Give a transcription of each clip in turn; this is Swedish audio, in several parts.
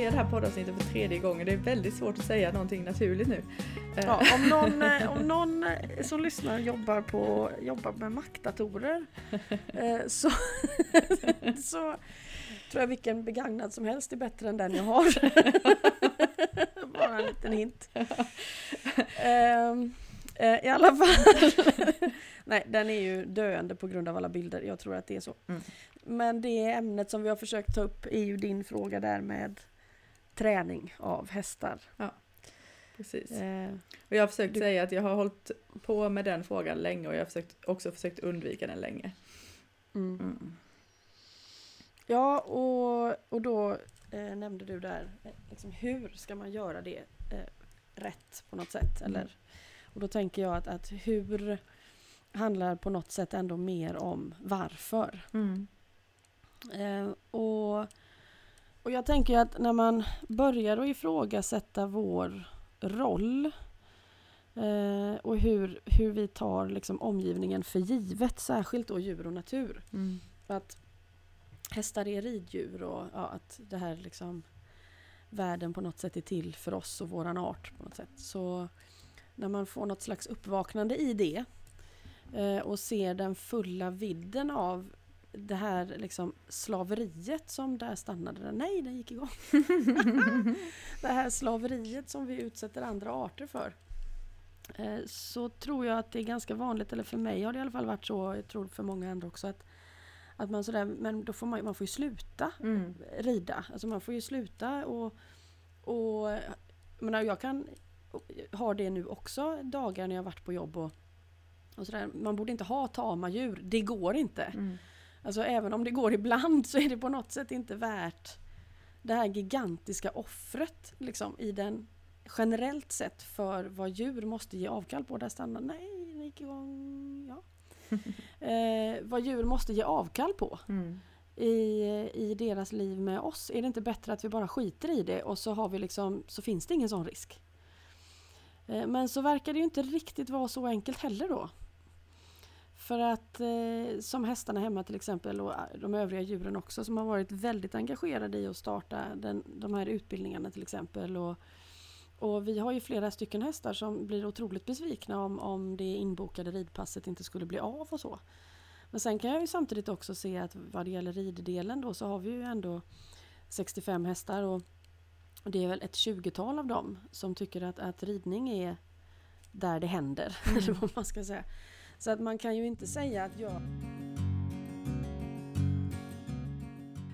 Börja det här poddavsnittet för tredje gången. Det är väldigt svårt att säga någonting naturligt nu. Eh, Ja, om, någon, eh, om någon eh, som lyssnar jobbar, på, jobbar med Mac-datorer eh, så, så tror jag vilken begagnad som helst är bättre än den jag har. Bara en liten hint. Ehm, eh, I alla fall. Nej, den är ju döende på grund av alla bilder. Jag tror att det är så. Mm. Men det ämnet som vi har försökt ta upp är ju din fråga där med träning av hästar. Precis. Eh, Och jag har försökt Du- säga att jag har hållit på med den frågan länge och jag har försökt, också försökt undvika den länge. mm. Mm. Ja, och, och då eh, nämnde du där, eh, liksom, hur ska man göra det eh, rätt på något sätt? Mm. Eller, och då tänker jag att, att hur handlar på något sätt ändå mer om varför. Mm. Eh, och, och jag tänker att när man börjar att ifrågasätta vår roll eh, och hur, hur vi tar liksom omgivningen för givet, särskilt då djur och natur. Mm. Att hästar är riddjur och ja, att det här liksom världen på något sätt är till för oss och våran art på något sätt. Så när man får något slags uppvaknande i det eh, och ser den fulla vidden av det här liksom slaveriet som där stannade den. Nej, den gick igång. det här slaveriet som vi utsätter andra arter för. Eh, så tror jag att det är ganska vanligt, eller för mig har det i alla fall varit så, jag tror för många andra också, att, att man sådär, men då får man, man får ju sluta Mm. rida. Alltså man får ju sluta och, och jag, menar, jag kan ha det nu också dagar när jag varit på jobb och, och sådär. Man borde inte ha tama djur, det går inte. Mm. Alltså även om det går ibland så är det på något sätt inte värt det här gigantiska offret liksom i den generellt sett för vad djur måste ge avkall på. Där stannar, nej, det gick igång, ja. eh, vad djur måste ge avkall på Mm. i, i deras liv med oss. Är det inte bättre att vi bara skiter i det och så, har vi liksom, så finns det ingen sån risk? Eh, Men så verkar det ju inte riktigt vara så enkelt heller då. För att eh, som hästarna hemma till exempel och eh, de övriga djuren också som har varit väldigt engagerade i att starta den, de här utbildningarna till exempel. Och, och vi har ju flera stycken hästar som blir otroligt besvikna om, om det inbokade ridpasset inte skulle bli av och så. Men sen kan jag ju samtidigt också se att vad det gäller riddelen då så har vi ju ändå 65 hästar och det är väl ett 20-tal av dem som tycker att, att ridning är där det händer. Vad man ska säga. Så att man kan ju inte säga att jag...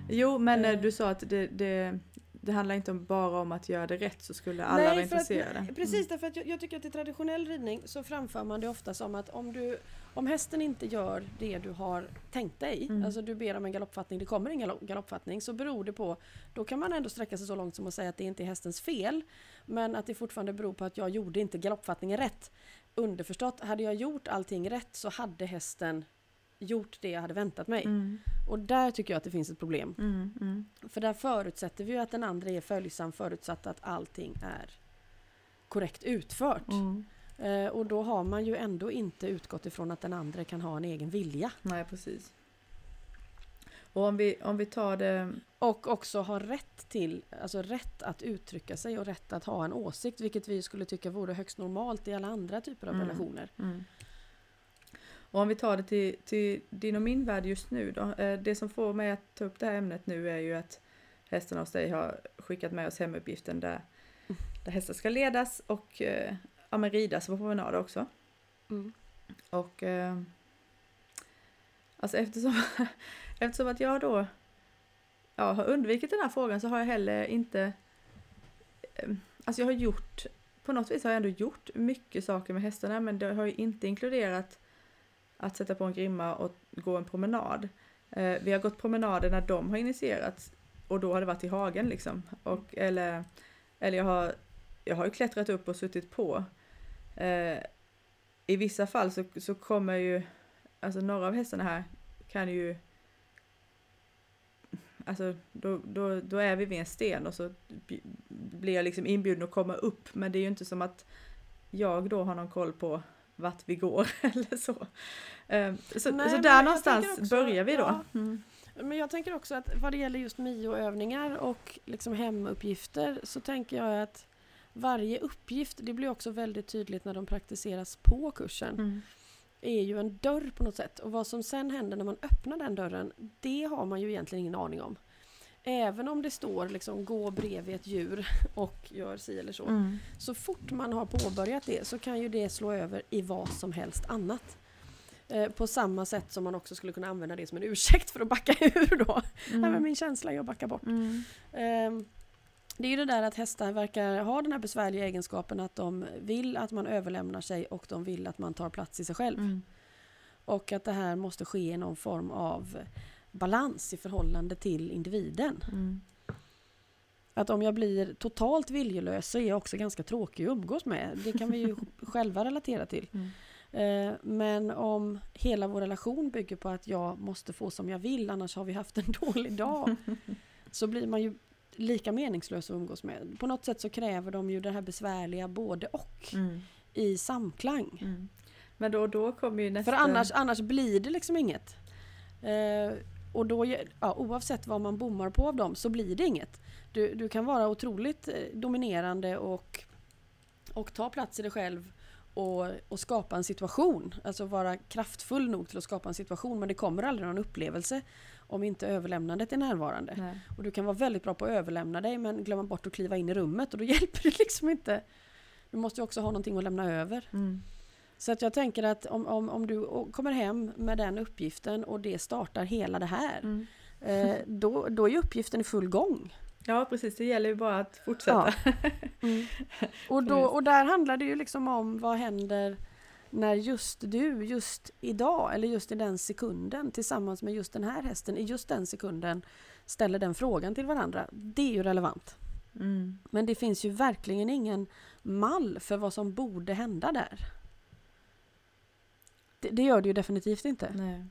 Jo, men eh, Eh. du sa att det, det, det handlar inte bara om att göra det rätt så skulle alla vara för att, intresserade. Mm. precis därför att jag, jag tycker att i traditionell ridning så framför man det ofta som att om, du, om hästen inte gör det du har tänkt dig, Mm. alltså du ber om en galoppfattning, det kommer ingen galopp- galoppfattning, så beror det på, då kan man ändå sträcka sig så långt som att säga att det inte är hästens fel, men att det fortfarande beror på att jag gjorde inte galoppfattningen rätt. Underförstått, hade jag gjort allting rätt så hade hästen gjort det jag hade väntat mig. Mm. Och där tycker jag att det finns ett problem. Mm. Mm. För där förutsätter vi ju att den andra är följsam förutsatt att allting är korrekt utfört. Mm. Eh, och då har man ju ändå inte utgått ifrån att den andra kan ha en egen vilja. Nej, precis. Och om vi, om vi tar det... Och också ha rätt till, alltså rätt att uttrycka sig och rätt att ha en åsikt, vilket vi skulle tycka vore högst normalt i alla andra typer av Mm. relationer. Mm. Och om vi tar det till, till din och min värld just nu då. Eh, Det som får mig att ta upp det här ämnet nu är ju att hästarna hos dig har skickat med oss hemuppgiften där, där hästar ska ledas och eh, ja, men ridas på promenader också. Mm. Och eh, alltså eftersom, eftersom att jag då ja, har undvikit den här frågan så har jag heller inte ehm, Alltså jag har gjort, på något vis har jag ändå gjort mycket saker med hästarna men det har ju inte inkluderat att sätta på en grimma och gå en promenad. Eh, vi har gått promenader när de har initierats och då har det varit i hagen liksom. Och, eller eller jag, har, jag har ju klättrat upp och suttit på. Eh, I vissa fall så, så kommer ju, alltså några av hästarna här kan ju Alltså då, då, då är vi vid en sten och så blir jag liksom inbjuden att komma upp men det är ju inte som att jag då har någon koll på vart vi går eller så. Eh, Så, Nej, så där någonstans också- börjar vi då. ja. Mm. Men jag tänker också att vad det gäller just MIO-övningar och liksom hemuppgifter så tänker jag att varje uppgift, det blir också väldigt tydligt när de praktiseras på kursen, Mm. Är ju en dörr på något sätt. Och vad som sen händer när man öppnar den dörren, det har man ju egentligen ingen aning om. Även om det står liksom gå bredvid ett djur och gör si eller så. Mm. Så fort man har påbörjat det så kan ju det slå över i vad som helst annat. Eh, på samma sätt som man också skulle kunna använda det som en ursäkt för att backa ur då. Nej, men min känsla är att backa bort. Mm. Ehm, det är ju det där att hästar verkar ha den här besvärliga egenskapen att de vill att man överlämnar sig och de vill att man tar plats i sig själv. Mm. Och att det här måste ske i någon form av balans i förhållande till individen. Mm. Att om jag blir totalt viljelös så är jag också ganska tråkig att umgås med. Det kan vi ju själva relatera till. Mm. Eh, Men om hela vår relation bygger på att jag måste få som jag vill annars har vi haft en dålig dag. Så blir man ju lika meningslös att umgås med. På något sätt så kräver de ju det här besvärliga både och Mm. i samklang. Mm. Men då, då kommer ju nästa... För annars, annars blir det liksom inget. Eh, och då, ja, oavsett vad man bommar på av dem så blir det inget. Du, du kan vara otroligt eh, dominerande och, och ta plats i dig själv och, och skapa en situation. Alltså vara kraftfull nog till att skapa en situation men det kommer aldrig någon upplevelse om inte överlämnandet är närvarande. Nej. Och du kan vara väldigt bra på att överlämna dig men glömma bort att kliva in i rummet och då hjälper det liksom inte. Du måste också ha någonting att lämna över. Mm. Så att jag tänker att om, om, om du kommer hem med den uppgiften och det startar hela det här. Mm. Eh, då, då är uppgiften i full gång. Ja precis, det gäller ju bara att fortsätta. Och, då, och där handlar det ju liksom om vad händer när just du, just idag eller just i den sekunden tillsammans med just den här hästen i just den sekunden ställer den frågan till varandra. Det är ju relevant. Mm. Men det finns ju verkligen ingen mall för vad som borde hända där. Det, det gör det ju definitivt inte. Nej.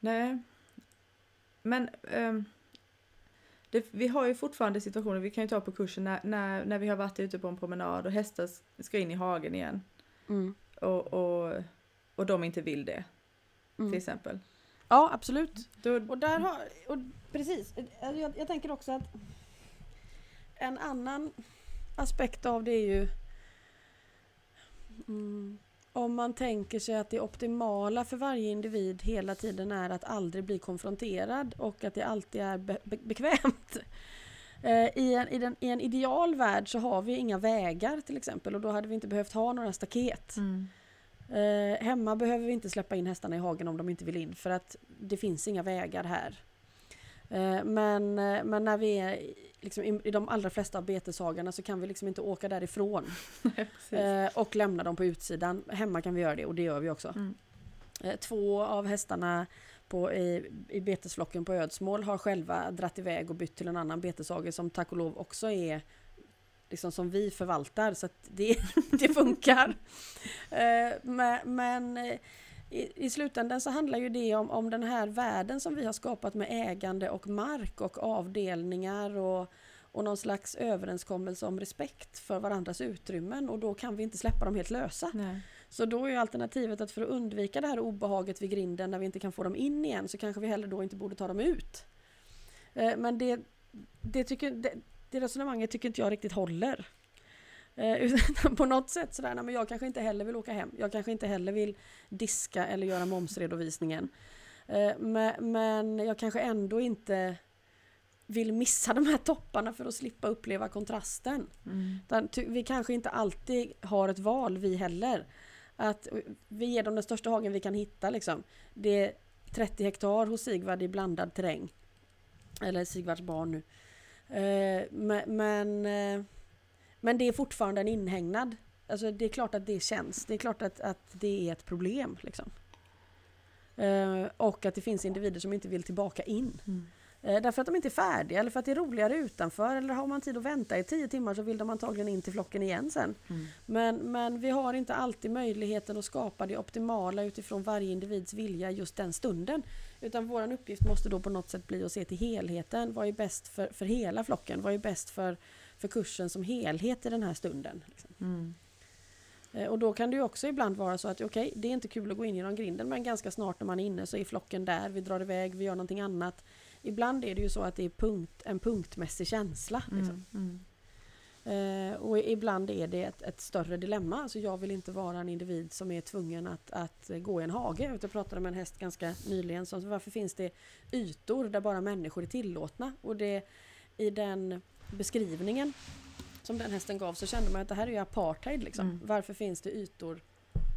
Nej. Men ehm, det, vi har ju fortfarande situationer, vi kan ju ta på kursen när, när, när vi har varit ute på en promenad och hästar ska in i hagen igen Mm. och, och, och de inte vill det till Mm. exempel. Ja, absolut. Då, Och där har, och precis, Alltså, jag, jag tänker också att en annan aspekt av det är ju mm, om man tänker sig att det optimala för varje individ hela tiden är att aldrig bli konfronterad och att det alltid är be, be, bekvämt. Eh, I en, i, den, I en ideal värld så har vi inga vägar till exempel och då hade vi inte behövt ha några staket. mm. Eh, hemma behöver vi inte släppa in hästarna i hagen om de inte vill in för att det finns inga vägar här. Eh, men, eh, men när vi är liksom, i, i de allra flesta av beteshagarna så kan vi liksom inte åka därifrån Nej, eh, och lämna dem på utsidan. Hemma kan vi göra det och det gör vi också. Mm. Två av hästarna på, i, i betesflocken på Ödsmål har själva dratt iväg och bytt till en annan beteshage som tack och lov också är liksom som vi förvaltar så att det, det funkar. Men men i, i slutändan så handlar ju det om, om den här världen som vi har skapat med ägande och mark och avdelningar och, och någon slags överenskommelse om respekt för varandras utrymmen och då kan vi inte släppa dem helt lösa. Nej. Så då är ju alternativet att för att undvika det här obehaget vid grinden när vi inte kan få dem in igen så kanske vi heller då inte borde ta dem ut. Eh, Men det, det, tycker, det, det resonemanget tycker inte jag riktigt håller. Eh, utan på något sätt sådär, nej, men jag kanske inte heller vill åka hem. Jag kanske inte heller vill diska eller göra momsredovisningen. Eh, Men, jag kanske ändå inte vill missa de här topparna för att slippa uppleva kontrasten. Mm. Vi kanske inte alltid har ett val vi heller. Att eh, vi ger dem den största hagen vi kan hitta liksom. Det är 30 hektar hos Sigvard i blandad terräng. Eller Sigvards barn nu. Men, men, det är fortfarande en inhägnad. Alltså det är klart att det känns. Det är klart att, att det är ett problem. Liksom. Eh, och att det finns individer som inte vill tillbaka in. Mm. Eh, Därför att de inte är färdiga eller för att det är roligare utanför eller har man tid att vänta i tio timmar så vill de antagligen in till flocken igen sen. Mm. Men, men vi har inte alltid möjligheten att skapa det optimala utifrån varje individs vilja just den stunden. Utan vår uppgift måste då på något sätt bli att se till helheten. Vad är bäst för, för hela flocken? Vad är bäst för, för kursen som helhet i den här stunden? Liksom. Mm. Eh, och då kan det ju också ibland vara så att okej, okay, det är inte kul att gå in genom grinden men ganska snart när man är inne så är flocken där, vi drar iväg, vi gör någonting annat. Ibland är det ju så att det är punkt, en punktmässig känsla. Liksom. Mm, mm. Eh, och ibland är det ett, ett, större dilemma. Alltså jag vill inte vara en individ som är tvungen att, att gå i en hage. Jag pratade med en häst ganska nyligen. Så varför finns det ytor där bara människor är tillåtna? Och det, i den beskrivningen som den hästen gav så kände man att det här är ju apartheid. Liksom. Mm. Varför finns det ytor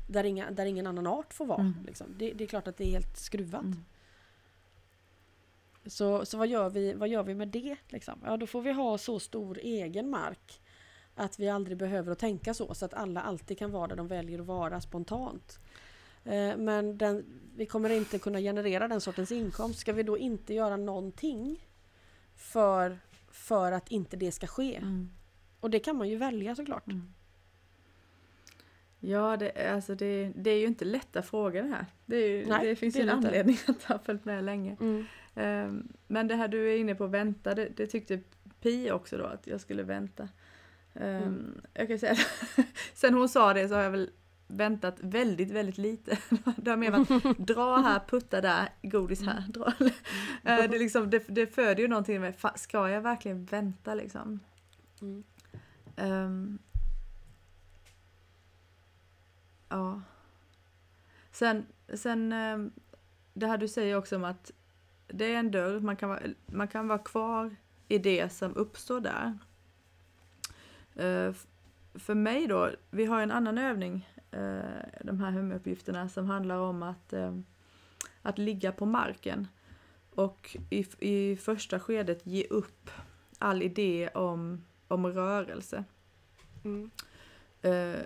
där, inga, där ingen annan art får vara? Mm. Liksom? Det, det, är klart att det är helt skruvat. Mm. Så, så vad, gör vi, vad gör vi med det? Liksom? Ja, då får vi ha så stor egen mark att vi aldrig behöver att tänka så, så att alla alltid kan vara där de väljer att vara spontant. Eh, men den, vi kommer inte kunna generera den sortens inkomst. Ska vi då inte göra någonting för, för att inte det ska ske? Mm. Och det kan man ju välja såklart. Mm. Ja, det, alltså det, det, är ju inte lätta frågor det här. Det, ju, Nej, det finns ju en anledning att ha följt med länge. Mm. Um, men det här du är inne på vänta, det, det, tyckte Pi också då att jag skulle vänta. Um, mm. Jag kan säga sen hon sa det så har jag väl väntat väldigt, väldigt lite. det har mer varit dra här, putta där, godis här. Mm. Dra. Uh, det, liksom, det, det föder ju någonting med, ska jag verkligen vänta liksom? Mm. Um, ja. Sen, sen um, det här du säger också om att det är en dörr, man kan, vara, man kan vara kvar i det som uppstår där. Uh, för mig då, vi har en annan övning, de här hemuppgifterna, som handlar om att, uh, att ligga på marken. Och i, i första skedet ge upp all idé om om rörelse. Mm. Uh,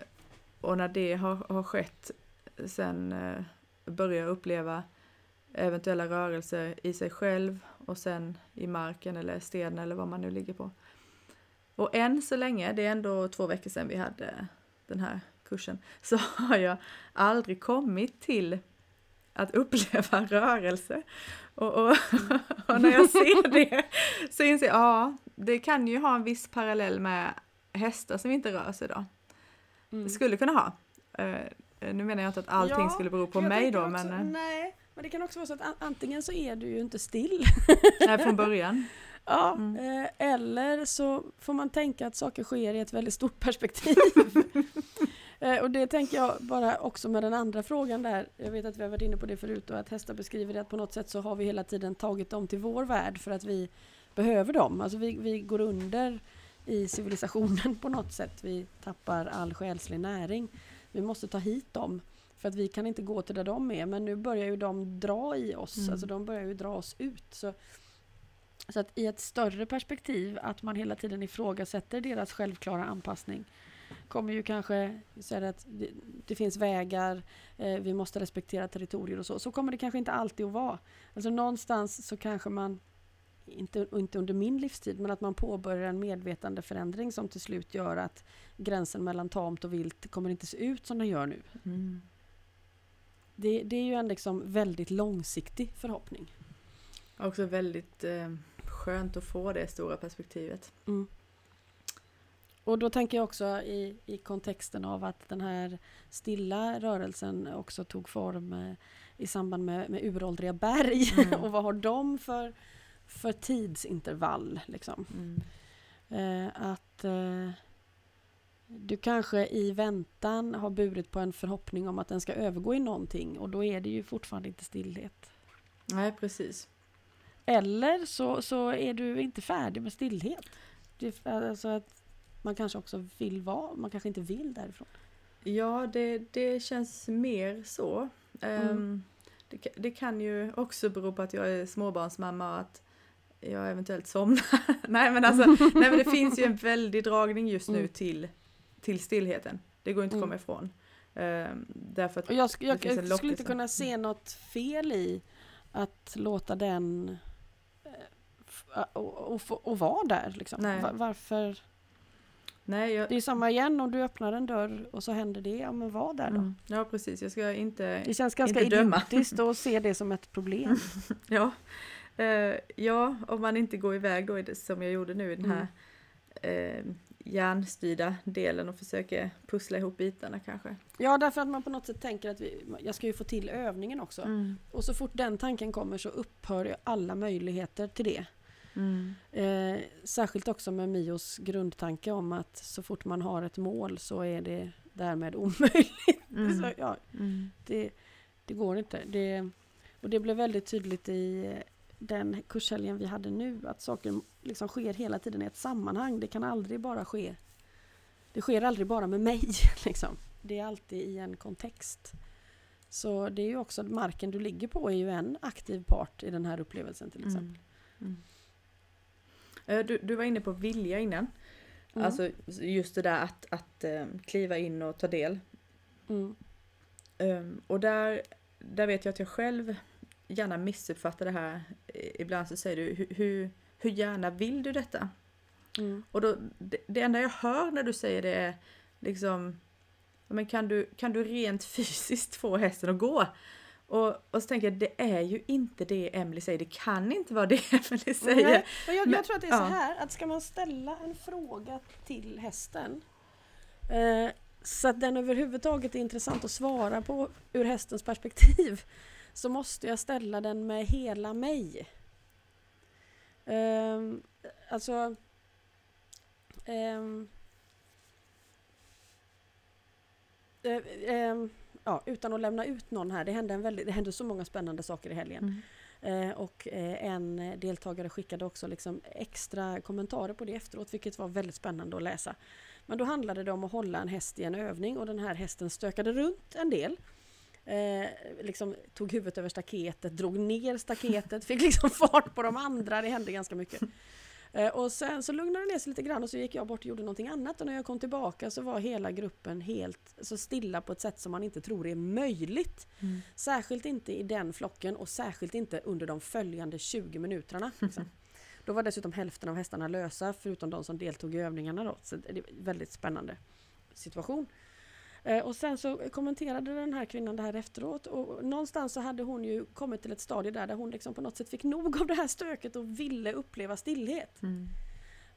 och när det har, har skett sen börja uppleva eventuella rörelser i sig själv och sen i marken eller stenen eller vad man nu ligger på. Och än så länge, det är ändå två veckor sedan vi hade den här kursen, så har jag aldrig kommit till att uppleva rörelse. Och, och, och, när jag ser det så inser jag, ja, det kan ju ha en viss parallell med hästar som inte rör sig då. Mm. Det skulle kunna ha. Uh, nu menar jag inte att allting ja, skulle bero på mig då, också, men... Uh, nej, men det kan också vara så att antingen så är du ju inte still. nej, från början. Ja, mm. eh, eller så får man tänka att saker sker i ett väldigt stort perspektiv. Eh, och det tänker jag bara också med den andra frågan där. Jag vet att vi har varit inne på det förut och att hästar beskriver det att på något sätt så har vi hela tiden tagit dem till vår värld för att vi behöver dem. Alltså vi, vi går under i civilisationen på något sätt. Vi tappar all själslig näring. Vi måste ta hit dem. För att vi kan inte gå till där de är. Men nu börjar ju de dra i oss. Mm. Alltså de börjar ju dra oss ut. Så, så att i ett större perspektiv att man hela tiden ifrågasätter deras självklara anpassning kommer ju kanske säga att det, det finns vägar, eh, vi måste respektera territorier och så. Så kommer det kanske inte alltid att vara. Alltså någonstans så kanske man, inte, inte under min livstid, men att man påbörjar en medvetande förändring som till slut gör att gränsen mellan tamt och vilt kommer inte se ut som den gör nu. Mm. Det, det, är ju en liksom väldigt långsiktig förhoppning. Också väldigt eh, skönt att få det stora perspektivet. Mm. Och då tänker jag också i, i kontexten av att den här stilla rörelsen också tog form eh, i samband med, med uråldriga berg. Mm. och vad har de för, för tidsintervall? Liksom? Mm. Eh, att eh, du kanske i väntan har burit på en förhoppning om att den ska övergå i någonting och då är det ju fortfarande inte stillhet. Nej, precis. Eller så, så är du inte färdig med stillhet. Det, alltså att man kanske också vill vara, man kanske inte vill därifrån. Ja, det, det känns mer så. Mm. Um, det, det, kan ju också bero på att jag är småbarnsmamma och att jag eventuellt somnar. nej, men alltså, nej men det finns ju en väldig dragning just nu mm. till, till stillheten. Det går inte att komma mm. ifrån. Um, därför att och jag, jag, jag skulle inte kunna se något fel i att låta den och, och, och, och vara där. Liksom. Var, varför Nej, jag... Det är samma igen om du öppnar en dörr och så händer det, ja men var där då. Mm. Ja precis, jag ska inte Det känns ganska idiotiskt att se det som ett problem. ja. Uh, ja, om man inte går iväg då det som jag gjorde nu i den här mm. uh, hjärnstyrda delen och försöker pussla ihop bitarna kanske. Ja, därför att man på något sätt tänker att vi, jag ska ju få till övningen också. Mm. Och så fort den tanken kommer så upphör ju alla möjligheter till det. Mm. Eh, särskilt också med Mios grundtanke om att så fort man har ett mål så är det därmed omöjligt. Mm. Så, ja, Mm. det, det går inte. Det, och det blev väldigt tydligt i den kurshelgen vi hade nu att saker liksom sker hela tiden i ett sammanhang. Det kan aldrig bara ske. Det sker aldrig bara med mig. Liksom. Det är alltid i en kontext. Så det är ju också marken du ligger på är ju en aktiv part i den här upplevelsen till exempel. Mm. Eh, Du, du var inne på vilja innan. Mm. Alltså just det där att, att eh, kliva in och ta del. Mm. Um, och där, där vet jag att jag själv gärna missuppfattar det här. Ibland så säger du, "Hur- hur, hur gärna vill du detta? Mm. Och då, det, det enda jag hör när du säger det är liksom, "Ja, men kan du, kan du rent fysiskt få hästen att gå? Och, och så tänker jag, det är ju inte det Emily säger, det kan inte vara det Emily säger. Nej, men jag, Men- jag tror att det är ja. så här att ska man ställa en fråga till hästen eh, så att den överhuvudtaget är intressant att svara på ur hästens perspektiv så måste jag ställa den med hela mig. Ehm, alltså eh, ehm, ja, utan att lämna ut någon här, det hände, en väldigt, det hände så många spännande saker i helgen. Mm. Eh, och eh, en deltagare skickade också liksom extra kommentarer på det efteråt, vilket var väldigt spännande att läsa. Men då handlade det om att hålla en häst i en övning och den här hästen stökade runt en del. Eh, liksom tog huvudet över staketet, drog ner staketet, fick liksom fart på de andra, det hände ganska mycket. Eh, och sen så lugnade det ner sig lite grann och så gick jag bort och gjorde någonting annat och när jag kom tillbaka så var hela gruppen helt så stilla på ett sätt som man inte tror är möjligt. Mm. Särskilt inte i den flocken och särskilt inte under de följande 20 minuterna. Liksom. Då var dessutom hälften av hästarna lösa förutom de som deltog i övningarna. Då. Så det är en väldigt spännande situation. Eh, och sen så kommenterade den här kvinnan det här efteråt och någonstans så hade hon ju kommit till ett stadie där, där hon liksom på något sätt fick nog av det här stöket och ville uppleva stillhet. Mm.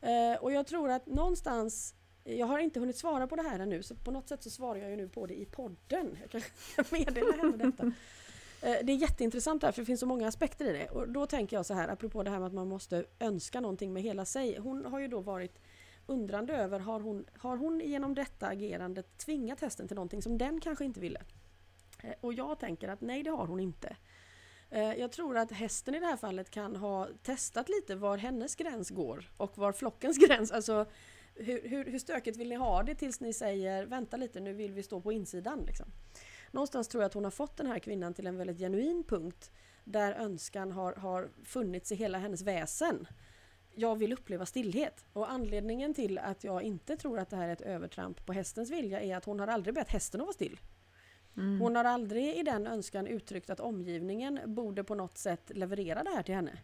Eh, och jag tror att någonstans jag har inte hunnit svara på det här ännu så på något sätt så svarar jag ju nu på det i podden. Jag kanske kan meddela henne detta. Eh, Det är jätteintressant där för det finns så många aspekter i det. Och då tänker jag så här apropå det här med att man måste önska någonting med hela sig. Hon har ju då varit undrande över har hon, har hon genom detta agerande tvingat hästen till någonting som den kanske inte ville? Eh, och jag tänker att nej det har hon inte. Eh, jag tror att hästen i det här fallet kan ha testat lite var hennes gräns går och var flockens gräns, alltså hur, hur, hur stökigt vill ni ha det tills ni säger vänta lite nu vill vi stå på insidan. Liksom. Någonstans tror jag att hon har fått den här kvinnan till en väldigt genuin punkt där önskan har, har funnits i hela hennes väsen. Jag vill uppleva stillhet och anledningen till att jag inte tror att det här är ett övertramp på hästens vilja är att hon har aldrig bett hästen att vara still. Mm. Hon har aldrig i den önskan uttryckt att omgivningen borde på något sätt leverera det här till henne.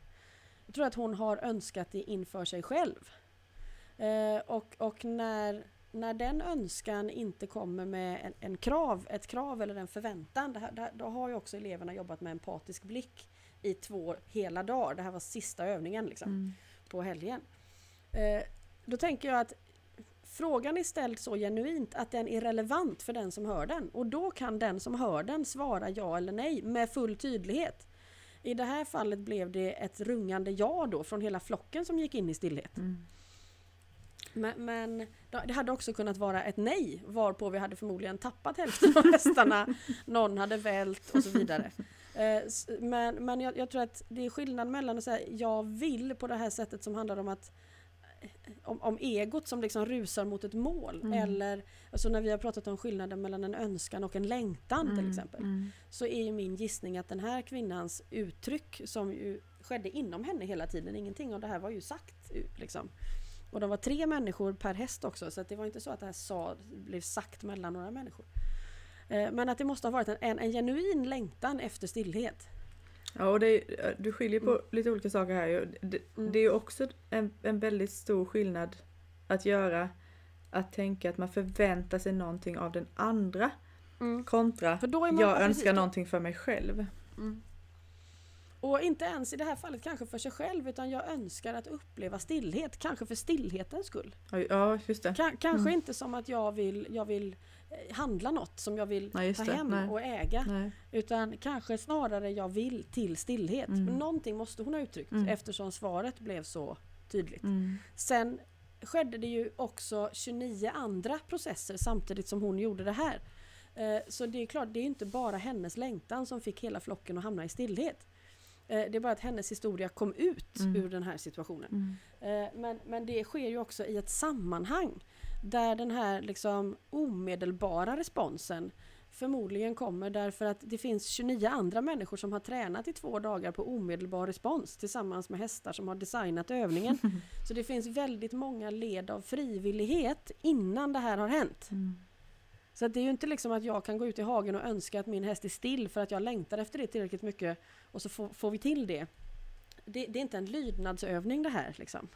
Jag tror att hon har önskat det inför sig själv. Eh, och och när, när den önskan inte kommer med en, en krav, ett krav eller en förväntan, det här, det här, då har ju också eleverna jobbat med empatisk blick i två hela dagar. Det här var sista övningen liksom, Mm. På helgen. Eh, då tänker jag att frågan är ställd så genuint att den är relevant för den som hör den. Och då kan den som hör den svara ja eller nej med full tydlighet. I det här fallet blev det ett rungande ja då från hela flocken som gick in i stillhet. Mm. Men, men det hade också kunnat vara ett nej varpå vi hade förmodligen tappat hälften av hästarna. Någon hade vält och så vidare. Eh, Men, men jag, jag tror att det är skillnad mellan att säga jag vill på det här sättet som handlar om att eh, om, om egot som liksom rusar mot ett mål Mm. eller alltså när vi har pratat om skillnaden mellan en önskan och en längtan till Mm. exempel Mm. så är ju min gissning att den här kvinnans uttryck som ju skedde inom henne hela tiden, ingenting av det här var ju sagt liksom. Och de var tre människor per häst också så det var inte så att det här sa, blev sagt mellan några människor. Eh, Men att det måste ha varit en, en, en genuin längtan efter stillhet. Ja, och är, du skiljer på lite olika saker här. Det, Mm. det är ju också en, en väldigt stor skillnad att göra att tänka att man förväntar sig någonting av den andra kontra För då är man- jag precis, önskar någonting för mig själv. Och inte ens i det här fallet kanske för sig själv utan jag önskar att uppleva stillhet, kanske för stillhetens skull. Ja, just det. Ka- kanske Mm. inte som att jag vill, jag vill eh, handla något som jag vill Nej, ta hem Nej. och äga. Nej. Utan kanske snarare jag vill till stillhet. Mm. Men någonting måste hon ha uttryckt Mm. eftersom svaret blev så tydligt. Mm. Sen skedde det ju också 29 andra processer samtidigt som hon gjorde det här. Eh, Så det är klart, det är inte bara hennes längtan som fick hela flocken att hamna i stillhet. Eh, Det är bara att hennes historia kom ut Mm. ur den här situationen. Mm. Eh, Men, men det sker ju också i ett sammanhang där den här liksom omedelbara responsen förmodligen kommer därför att det finns 29 andra människor som har tränat i två dagar på omedelbar respons tillsammans med hästar som har designat övningen. Så det finns väldigt många led av frivillighet innan det här har hänt. Mm. Så att det är ju inte liksom att jag kan gå ut i hagen och önska att min häst är still för att jag längtar efter det tillräckligt mycket och så får, får vi till det. det. Det är inte en lydnadsövning det här liksom.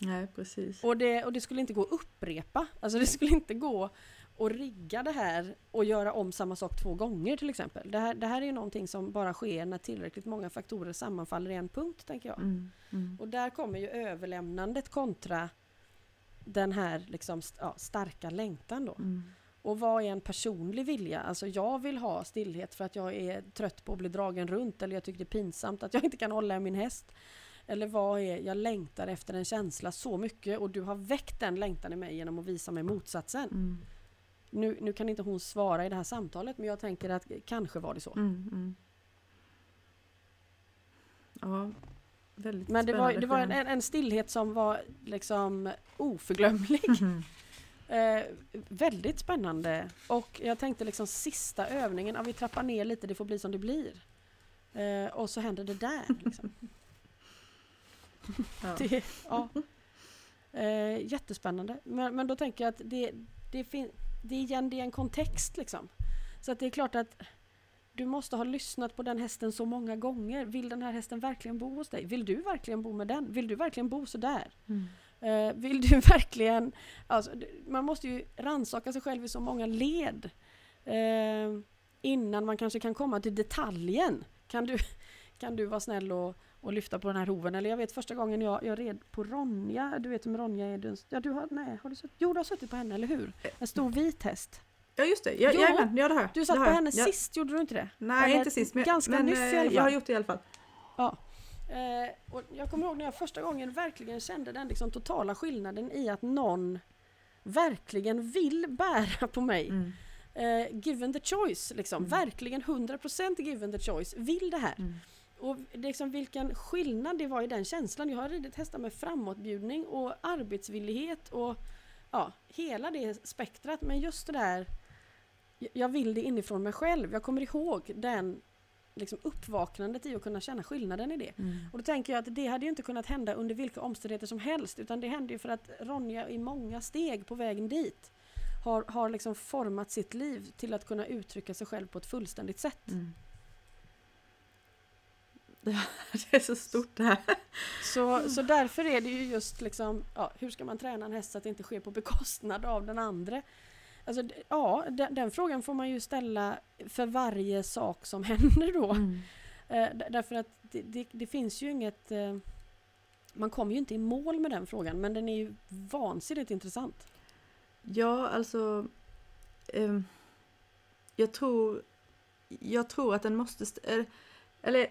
Nej, precis. Och det, och det skulle inte gå att upprepa. Alltså det skulle inte gå att rigga det här och göra om samma sak två gånger till exempel. Det här, det här är ju någonting som bara sker när tillräckligt många faktorer sammanfaller i en punkt, tänker jag. Mm. Mm. Och där kommer ju överlämnandet kontra den här liksom, ja, starka längtan då. Mm. Och vad är en personlig vilja? Alltså jag vill ha stillhet för att jag är trött på att bli dragen runt eller jag tycker det är pinsamt att jag inte kan hålla min häst. Eller vad är, jag längtar efter en känsla så mycket och du har väckt den längtan i mig genom att visa mig motsatsen. Mm. Nu, nu kan inte hon svara i det här samtalet men jag tänker att kanske var det så. Mm. Mm. Ja, väldigt Men det var, det var en, en stillhet som var liksom oförglömlig. Mhm. Eh, väldigt spännande. Och jag tänkte liksom sista övningen, ja, vi trappar ner lite, det får bli som det blir. Eh, och så händer det där. Liksom. Ja. det, ja. eh, jättespännande. Men, men då tänker jag att det, det, fin- det, är igen, det är en kontext liksom. Så att det är klart att du måste ha lyssnat på den hästen så många gånger. Vill den här hästen verkligen bo hos dig? Vill du verkligen bo med den? Vill du verkligen bo så där? Mm. Eh, vill du verkligen... Alltså, man måste ju rannsaka sig själv i så många led. Eh, innan man kanske kan komma till detaljen. Kan du, kan du vara snäll och, och lyfta på den här hoven? Eller jag vet första gången jag, jag red på Ronja. Du vet vem Ronja är? Du, ja, du har, nej, har du suttit? Jo, du har suttit på henne, eller hur? En stor vit häst. Ja just det, ja, Jo, jajamän, ja det har jag. Du satt på jag. henne ja. sist, gjorde du inte det? Nej, Eller inte sist. Men, ganska men, nyss i eh, alla fall. Jag har gjort det i alla fall. Ja. Eh, och jag kommer ihåg när jag första gången verkligen kände den liksom totala skillnaden i att någon verkligen vill bära på mig. Mm. Eh, given the choice, liksom. Mm. Verkligen 100% given the choice. Vill det här. Mm. Och liksom vilken skillnad det var i den känslan. Jag har ridit hästar med framåtbjudning och arbetsvillighet och ja, hela det spektrat. Men just det där, jag- vill det inifrån mig själv. Jag kommer ihåg den liksom uppvaknandet i att kunna känna skillnaden i det. Mm. Och då tänker jag att det hade ju inte kunnat hända under vilka omständigheter som helst utan det hände ju för att Ronja i många steg på vägen dit har, har liksom format sitt liv till att kunna uttrycka sig själv på ett fullständigt sätt. Mm. Det det är så stort det här. Så, så därför är det ju just liksom, ja, hur ska man träna en häst så att det inte sker på bekostnad av den andra? Alltså, ja, den, den frågan får man ju ställa för varje sak som händer då. Mm. Eh, därför att det, det, det finns ju inget... Eh, man kommer ju inte i mål med den frågan men den är ju vansinnigt intressant. Ja, alltså... ehm, jag tror... Jag tror att den måste... st- Eller,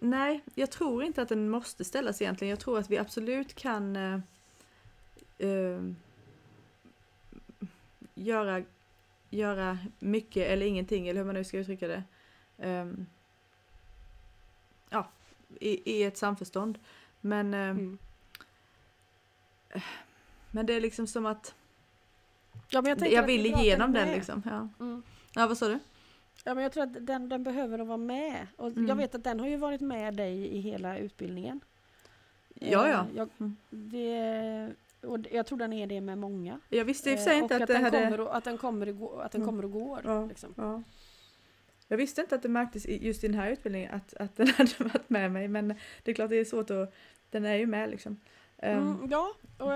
nej, jag tror inte att den måste ställas egentligen. Jag tror att vi absolut kan eh, ehm, göra, göra mycket eller ingenting, eller hur man nu ska uttrycka det. Ehm, ja, i, i ett samförstånd. Men, ehm, Mm. men det är liksom som att Ja, jag, jag vill igenom den liksom. Ja. Mm. ja, vad sa du? Ja, men jag tror att den, den behöver att vara med. Och Mm. Jag vet att den har ju varit med dig i hela utbildningen. Ja, ja. Eh, Jag, Mm. det, och jag tror den är det med många. Jag visste i och för sig Eh, inte och att, det den hade... kommer och, att den kommer och. Att den Mm. kommer och går Ja, liksom. ja. Jag visste inte att det märktes just i den här utbildningen att, att den hade varit med mig men det är klart det är svårt att... Den är ju med liksom. Ehm, Mm, ja, och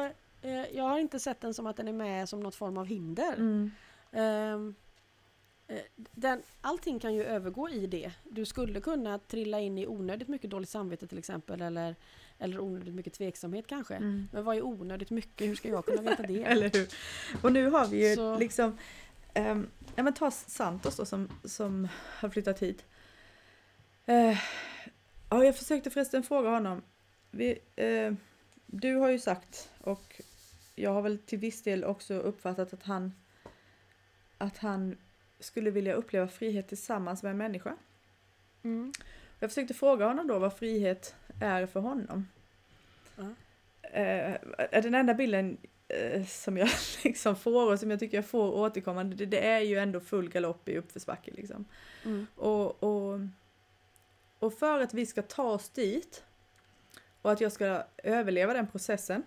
eh, jag har inte sett den som att den är med som något form av hinder. mm, Eh, Den, allting kan ju övergå i det. Du skulle kunna trilla in i onödigt mycket dåligt samvete till exempel eller, eller onödigt mycket tveksamhet kanske. Mm. Men vad är onödigt mycket? Hur ska jag kunna veta det? Eller hur? Och nu har vi ju Så- liksom, ehm, ja men ta Santos då som, som har flyttat hit. Eh, ja, jag försökte förresten fråga honom. Vi, eh, du har ju sagt och jag har väl till viss del också uppfattat att han att han skulle vilja uppleva frihet tillsammans med en människa. Mm. Jag försökte fråga honom då vad frihet är för honom. Ja. Eh, den enda bilden eh, som jag liksom får och som jag tycker jag får återkommande, det, det är ju ändå full galopp i uppförsbacke liksom. Mm. Och, och, och för att vi ska ta oss dit och att jag ska överleva den processen.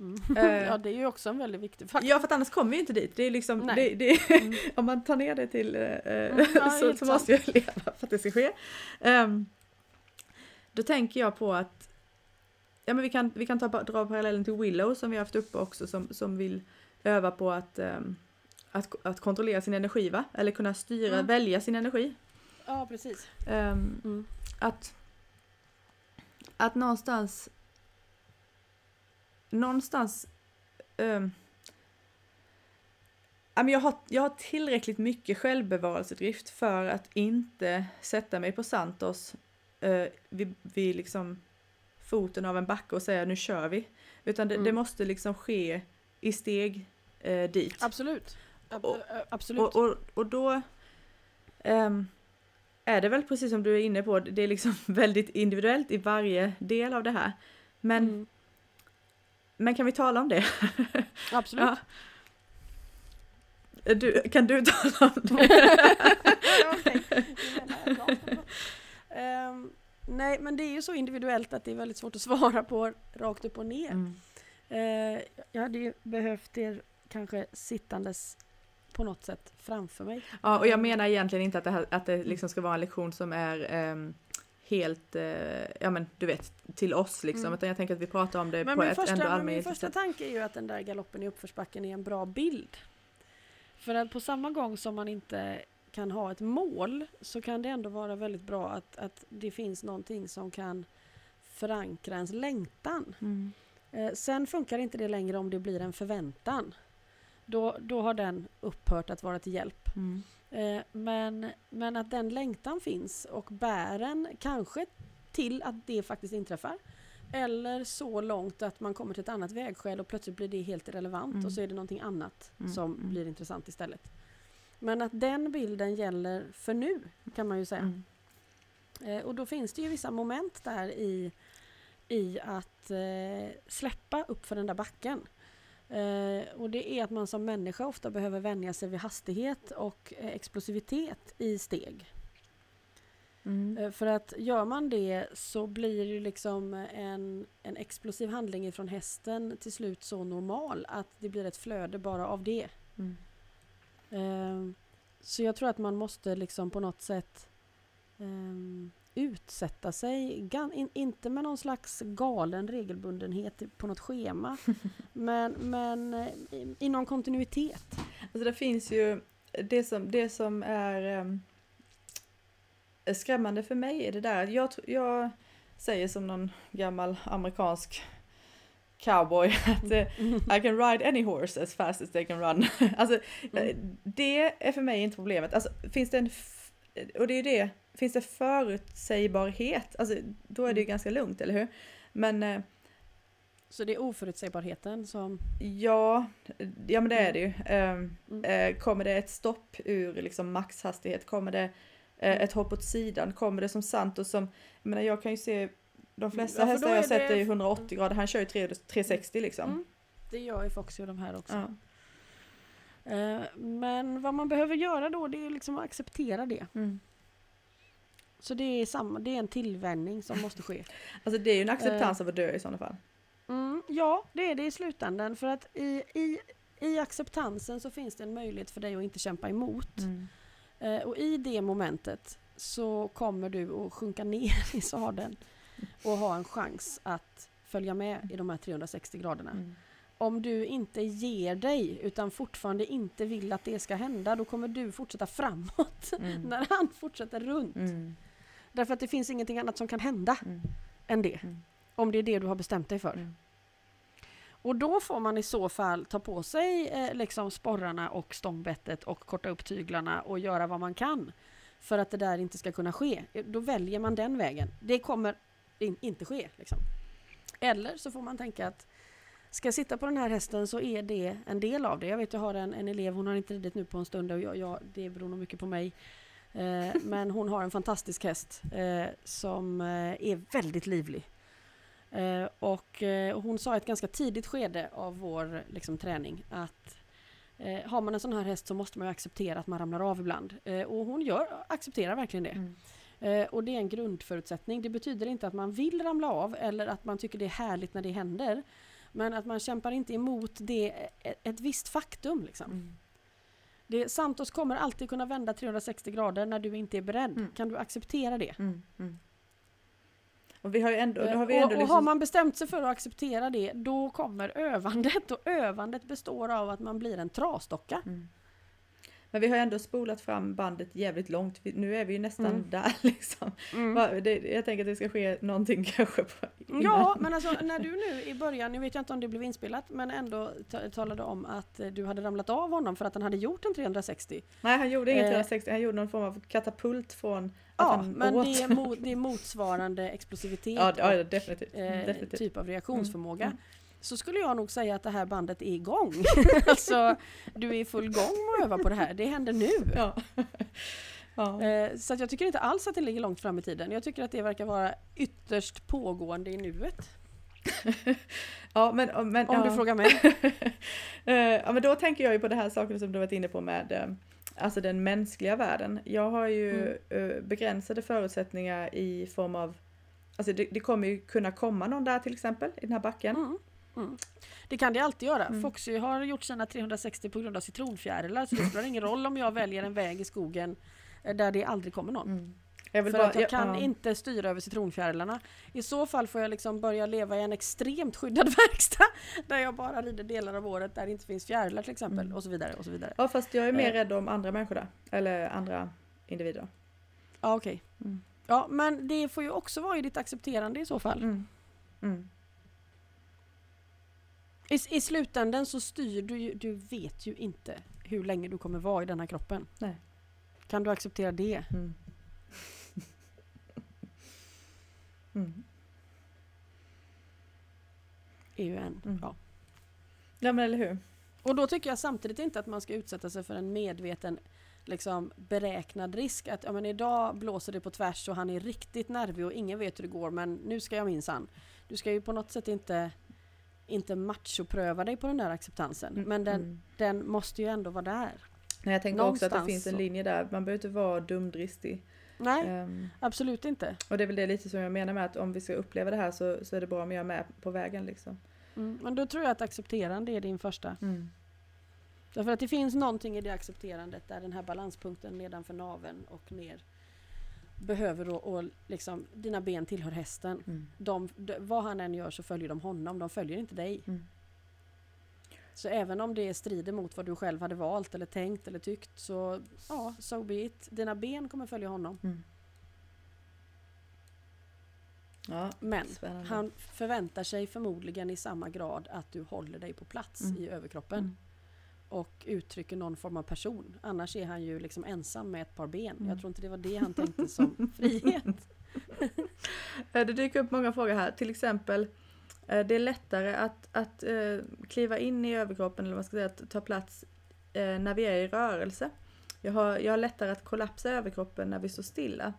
Mm. Eh. ja, det är ju också en väldigt viktig faktor. Ja, för att annars kommer vi inte dit. Det är liksom, det, det, Mm. om man tar ner det till Mm, ja, så, så måste jag leva för att det ska ske. Ehm, då tänker jag på att ja, men vi kan, vi kan ta, dra parallellen till Willow som vi har haft uppe också som, som vill öva på att, ehm, att, att kontrollera sin energi va? Eller kunna styra, Mm. välja sin energi. Ja, precis. Mm. att, att någonstans någonstans um, jag, har, jag har tillräckligt mycket självbevarelsedrift för att inte sätta mig på Santos uh, vid, vid liksom foten av en backe och säga nu kör vi. Utan det, Mm. det måste liksom ske i steg eh, dit. Absolut. Ab- Och- ö- absolut. Och, och, och då ehm, är det väl precis som du är inne på, det är liksom väldigt individuellt i varje del av det här. Men, Mm. Men kan vi tala om det? Absolut. Ja. Du, kan du tala om det? Ehm, nej, men det är ju så individuellt att det är väldigt svårt att svara på rakt upp och ner. Mm. Eh, jag hade ju behövt er kanske sittandes på något sätt framför mig. Ja, och jag menar egentligen inte att det, här, att det liksom ska vara en lektion som är ehm, helt, eh, ja men du vet, till oss liksom. Mm. Utan jag tänker att vi pratar om det Men på ett första, ändå men min första tanke är ju att den där galoppen i uppförsbacken är en bra bild. För att på samma gång som man inte kan ha ett mål så kan det ändå vara väldigt bra att, att det finns någonting som kan förankra ens längtan. Mm. Eh, sen funkar inte det längre om det blir en förväntan. Då, då har den upphört att vara till hjälp. Mm. Eh, men, men att den längtan finns och bär en kanske till att det faktiskt inträffar. Eller så långt att man kommer till ett annat vägskäl och plötsligt blir det helt irrelevant Mm. och så är det någonting annat Mm, som mm. blir intressant istället. Men att den bilden gäller för nu kan man ju säga. Mm. Eh, och då finns det ju vissa moment där i, i att eh, släppa upp för den där backen. Eh, och det är att man som människa ofta behöver vänja sig vid hastighet och eh, explosivitet i steg. Mm. Eh, för att gör man det så blir ju liksom en, en explosiv handling från hästen till slut så normal att det blir ett flöde bara av det. Mm. Ehm, så jag tror att man måste liksom på något sätt ehm, utsätta sig, inte med någon slags galen regelbundenhet på något schema, men, men eh, i, i någon kontinuitet. Alltså det finns ju, det som, det som är ehm, skrämmande för mig är det där, jag, jag säger som någon gammal amerikansk cowboy att eh, I can ride any horse as fast as they can run. alltså Mm. eh, det är för mig inte problemet. Alltså finns det en, och det är ju det, finns det förutsägbarhet, alltså då är det ju Mm. ganska lugnt, eller hur? Men eh, Så det är oförutsägbarheten som... ja, ja men det är det ju. Ehm, Mm. Eh, kommer det ett stopp ur liksom maxhastighet? Kommer det eh, Mm. ett hopp åt sidan? Kommer det som Santos som, jag menar jag kan ju se de flesta Ja, hästar jag sett det- är ju 180 grader, han kör ju 3, 360 liksom. Mm, det gör ju Foxy och de här också. Ja. Eh, men vad man behöver göra då det är liksom att acceptera det. Mm. Så det är, samma, det är en tillvänjning som måste ske. Alltså det är ju en Eh. acceptans av att dö i sådana fall. Mm, ja, det är det i slutändan. För att i, i, i acceptansen så finns det en möjlighet för dig att inte kämpa emot. Mm. Eh, och i det momentet så kommer du att sjunka ner i sadeln och ha en chans att följa med i de här 360 graderna. Mm. Om du inte ger dig utan fortfarande inte vill att det ska hända då kommer du fortsätta framåt Mm. när han fortsätter runt. Mm. Därför att det finns ingenting annat som kan hända Mm. än det. Mm. Om det är det du har bestämt dig för. Mm. Och då får man i så fall ta på sig eh, liksom sporrarna och stångbettet och korta upp tyglarna och göra vad man kan för att det där inte ska kunna ske. Eh, Då väljer man den vägen. Det kommer in, inte ske. Liksom. Eller så får man tänka att ska jag sitta på den här hästen så är det en del av det. Jag vet jag har en, en elev, hon har inte ridit nu på en stund och jag, jag, det beror nog mycket på mig. Eh, men hon har en fantastisk häst eh, som eh, är väldigt livlig. Eh, och eh, hon sa i ett ganska tidigt skede av vår liksom, träning att eh, har man en sån här häst så måste man ju acceptera att man ramlar av ibland. Och hon gör, accepterar verkligen det. Mm. Eh, och det är en grundförutsättning. Det betyder inte att man vill ramla av eller att man tycker det är härligt när det händer. Men att man kämpar inte emot det, ett, visst faktum. Liksom. Mm. Det, Santos kommer alltid kunna vända 360 grader när du inte är beredd. Mm. Kan du acceptera det? Mm. Mm. Och har ändå, och liksom, har man bestämt sig för att acceptera det, då kommer övandet. Och övandet består av att man blir en trasdocka. Mm. Men vi har ändå spolat fram bandet jävligt långt. Nu är vi ju nästan Mm. där liksom. Det, jag tänker att det ska ske någonting kanske på, innan. Ja, men alltså när du nu i början, nu vet jag inte om det blev inspelat, men ändå ta- talade om att eh, du hade ramlat av honom för att han hade gjort en 360. Nej, han gjorde inget Eh. 360. Han gjorde någon form av katapult från Ja, men åt. det är, mo, det är motsvarande explosivitet Ja, ja, och definitivt. eh, definitivt. typ av reaktionsförmåga. Mm. Så skulle jag nog säga att det här bandet är igång. alltså, du är i full gång med att öva på det här. Det händer nu. Ja. ja. Eh, Så jag tycker inte alls att det ligger långt fram i tiden. Jag tycker att det verkar vara ytterst pågående i nuet. ja, men, men, Om ja. du frågar mig. Eh, ja, men då tänker jag ju på det här sakerna som du varit inne på med eh, alltså den mänskliga världen. Jag har ju Mm. begränsade förutsättningar i form av Alltså det, det kommer ju kunna komma någon där till exempel i den här backen. Mm. Mm. Det kan det alltid göra. Mm. Foxy har gjort sina 360 på grund av citronfjärilar så det spelar ingen roll om jag väljer en väg i skogen eh, där det aldrig kommer någon. Mm. Jag För bara, att jag kan ja, inte styra över citronfjärilarna. I så fall får jag liksom börja leva i en extremt skyddad verkstad där jag bara rider delar av året där det inte finns fjärilar till exempel Mm. och så vidare och så vidare. Ja fast jag är mer Eh. rädd om andra människor där. Eller andra individer. Ja okej. Mm. Ja men det får ju också vara i ditt accepterande i så fall. Mm. I, I slutändan så styr du ju, du vet ju inte hur länge du kommer vara i den här kroppen. Nej. Kan du acceptera det? Mm. mm. Är ju en, Mm. ja. Ja men eller hur. Och då tycker jag samtidigt inte att man ska utsätta sig för en medveten liksom, beräknad risk. Att ja, men idag blåser det på tvärs och han är riktigt nervig och ingen vet hur det går men nu ska jag minsann. Du ska ju på något sätt inte, inte machopröva dig på den där acceptansen. Mm, Men den, mm. den måste ju ändå vara där. Nej, jag tänker också att det Någonstans finns en linje där. Man behöver inte vara dumdristig. Nej, Ehm, absolut inte. och det är väl det lite som jag menar med att om vi ska uppleva det här så, så är det bra om jag är med på vägen liksom. Mm. Men då tror jag att accepterande är din första. Därför att det finns någonting i det accepterandet där den här balanspunkten nedanför naveln och ner behöver då, och liksom, dina ben tillhör hästen. Mm. De, de, vad han än gör så följer de honom, de följer inte dig. Mm. Så även om det strider mot vad du själv hade valt eller tänkt eller tyckt så, ja, so be it. Dina ben kommer följa honom. Mm. Ja, Men spännande. han förväntar sig förmodligen i samma grad att du håller dig på plats Mm. i överkroppen. Mm. och uttrycker någon form av person. Annars är han ju liksom ensam med ett par ben. Mm. Jag tror inte det var det han tänkte som frihet. Eh, Det dyker upp många frågor här. Till exempel, eh, det är lättare att, att eh, kliva in i överkroppen, eller vad ska säga, att ta plats när vi är i rörelse. Jag har, jag har lättare att kollapsa överkroppen när vi står stilla.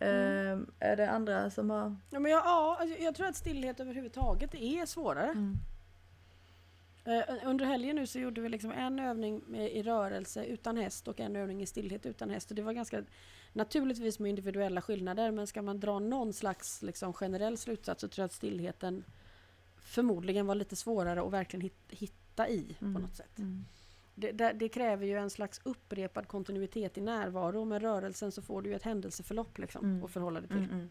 Eh, Är det andra som har... Ja, men jag, ja, alltså, jag tror att stillhet överhuvudtaget är svårare. Eh, under helgen nu så gjorde vi liksom en övning i rörelse utan häst och en övning i stillhet utan häst. Och det var ganska naturligtvis med individuella skillnader men ska man dra någon slags liksom, generell slutsats så tror jag att stillheten förmodligen var lite svårare att verkligen hit, hitta i Mm. på något sätt. Mm. Det, det, det kräver ju en slags upprepad kontinuitet i närvaro. Med rörelsen så får du ju ett händelseförlopp liksom, Mm. att förhålla dig till. Mm, mm.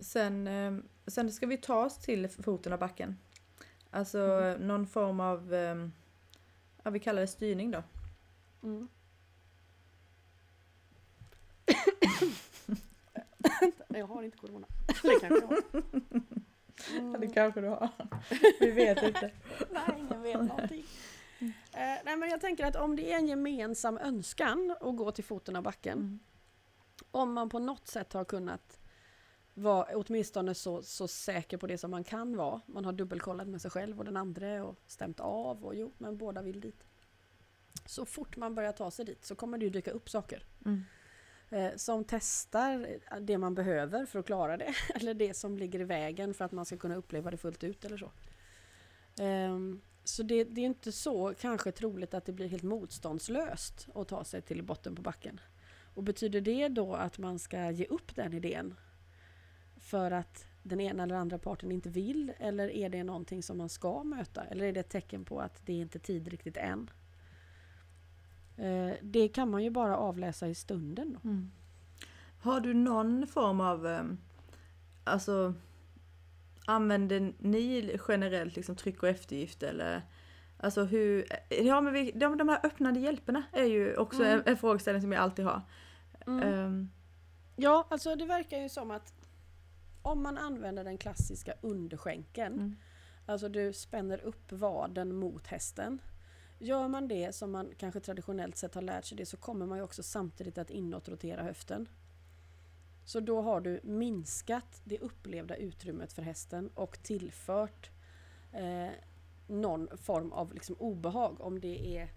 Sen, eh, sen ska vi ta oss till foten av backen. Alltså Mm. någon form av, ehm, ja vi kallar det styrning då. Mm. jag har inte corona. Eller kanske jag har. Ja, det kanske du har. Vi vet inte. Nej, ingen vet någonting. Eh, nej, men jag tänker att om det är en gemensam önskan att gå till foten av backen, Mm. om man på något sätt har kunnat vara åtminstone så, så säker på det som man kan vara. Man har dubbelkollat med sig själv och den andra och stämt av och jo, men båda vill dit. Så fort man börjar ta sig dit så kommer det ju dyka upp saker. Mm. Eh, som testar det man behöver för att klara det. Eller det som ligger i vägen för att man ska kunna uppleva det fullt ut eller så. Ehm, så det, det är inte så kanske troligt att det blir helt motståndslöst att ta sig till botten på backen. Och betyder det då att man ska ge upp den idén? För att den ena eller andra parten inte vill? Eller är det någonting som man ska möta? Eller är det ett tecken på att det är inte tid riktigt än? Eh, det kan man ju bara avläsa i stunden. Mm. Har du någon form av, ehm, alltså använder ni generellt liksom tryck och eftergift eller Alltså hur, ja men vi, de, de här öppnande hjälperna är ju också Mm. en, en frågeställning som jag alltid har. Mm. Ehm, Ja, alltså det verkar ju som att om man använder den klassiska underskänken, mm. alltså du spänner upp vaden mot hästen. Gör man det som man kanske traditionellt sett har lärt sig det så kommer man ju också samtidigt att inåtrotera höften. Så då har du minskat det upplevda utrymmet för hästen och tillfört eh, någon form av liksom obehag. Om det är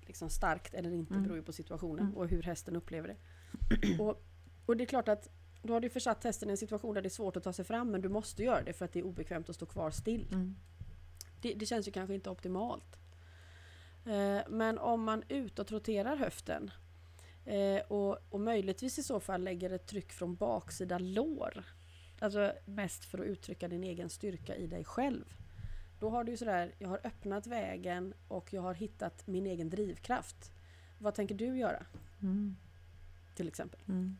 liksom starkt eller inte Mm. beror ju på situationen Mm. och hur hästen upplever det. och, och det är klart att då har du försatt hästen i en situation där det är svårt att ta sig fram men du måste göra det för att det är obekvämt att stå kvar still. Mm. Det, det känns ju kanske inte optimalt. Eh, men om man utåtroterar höften eh, och, och möjligtvis i så fall lägger ett tryck från baksida lår. Alltså mest för att uttrycka din egen styrka i dig själv. Då har du ju sådär, jag har öppnat vägen och jag har hittat min egen drivkraft. Vad tänker du göra? Mm. Till exempel. Mm.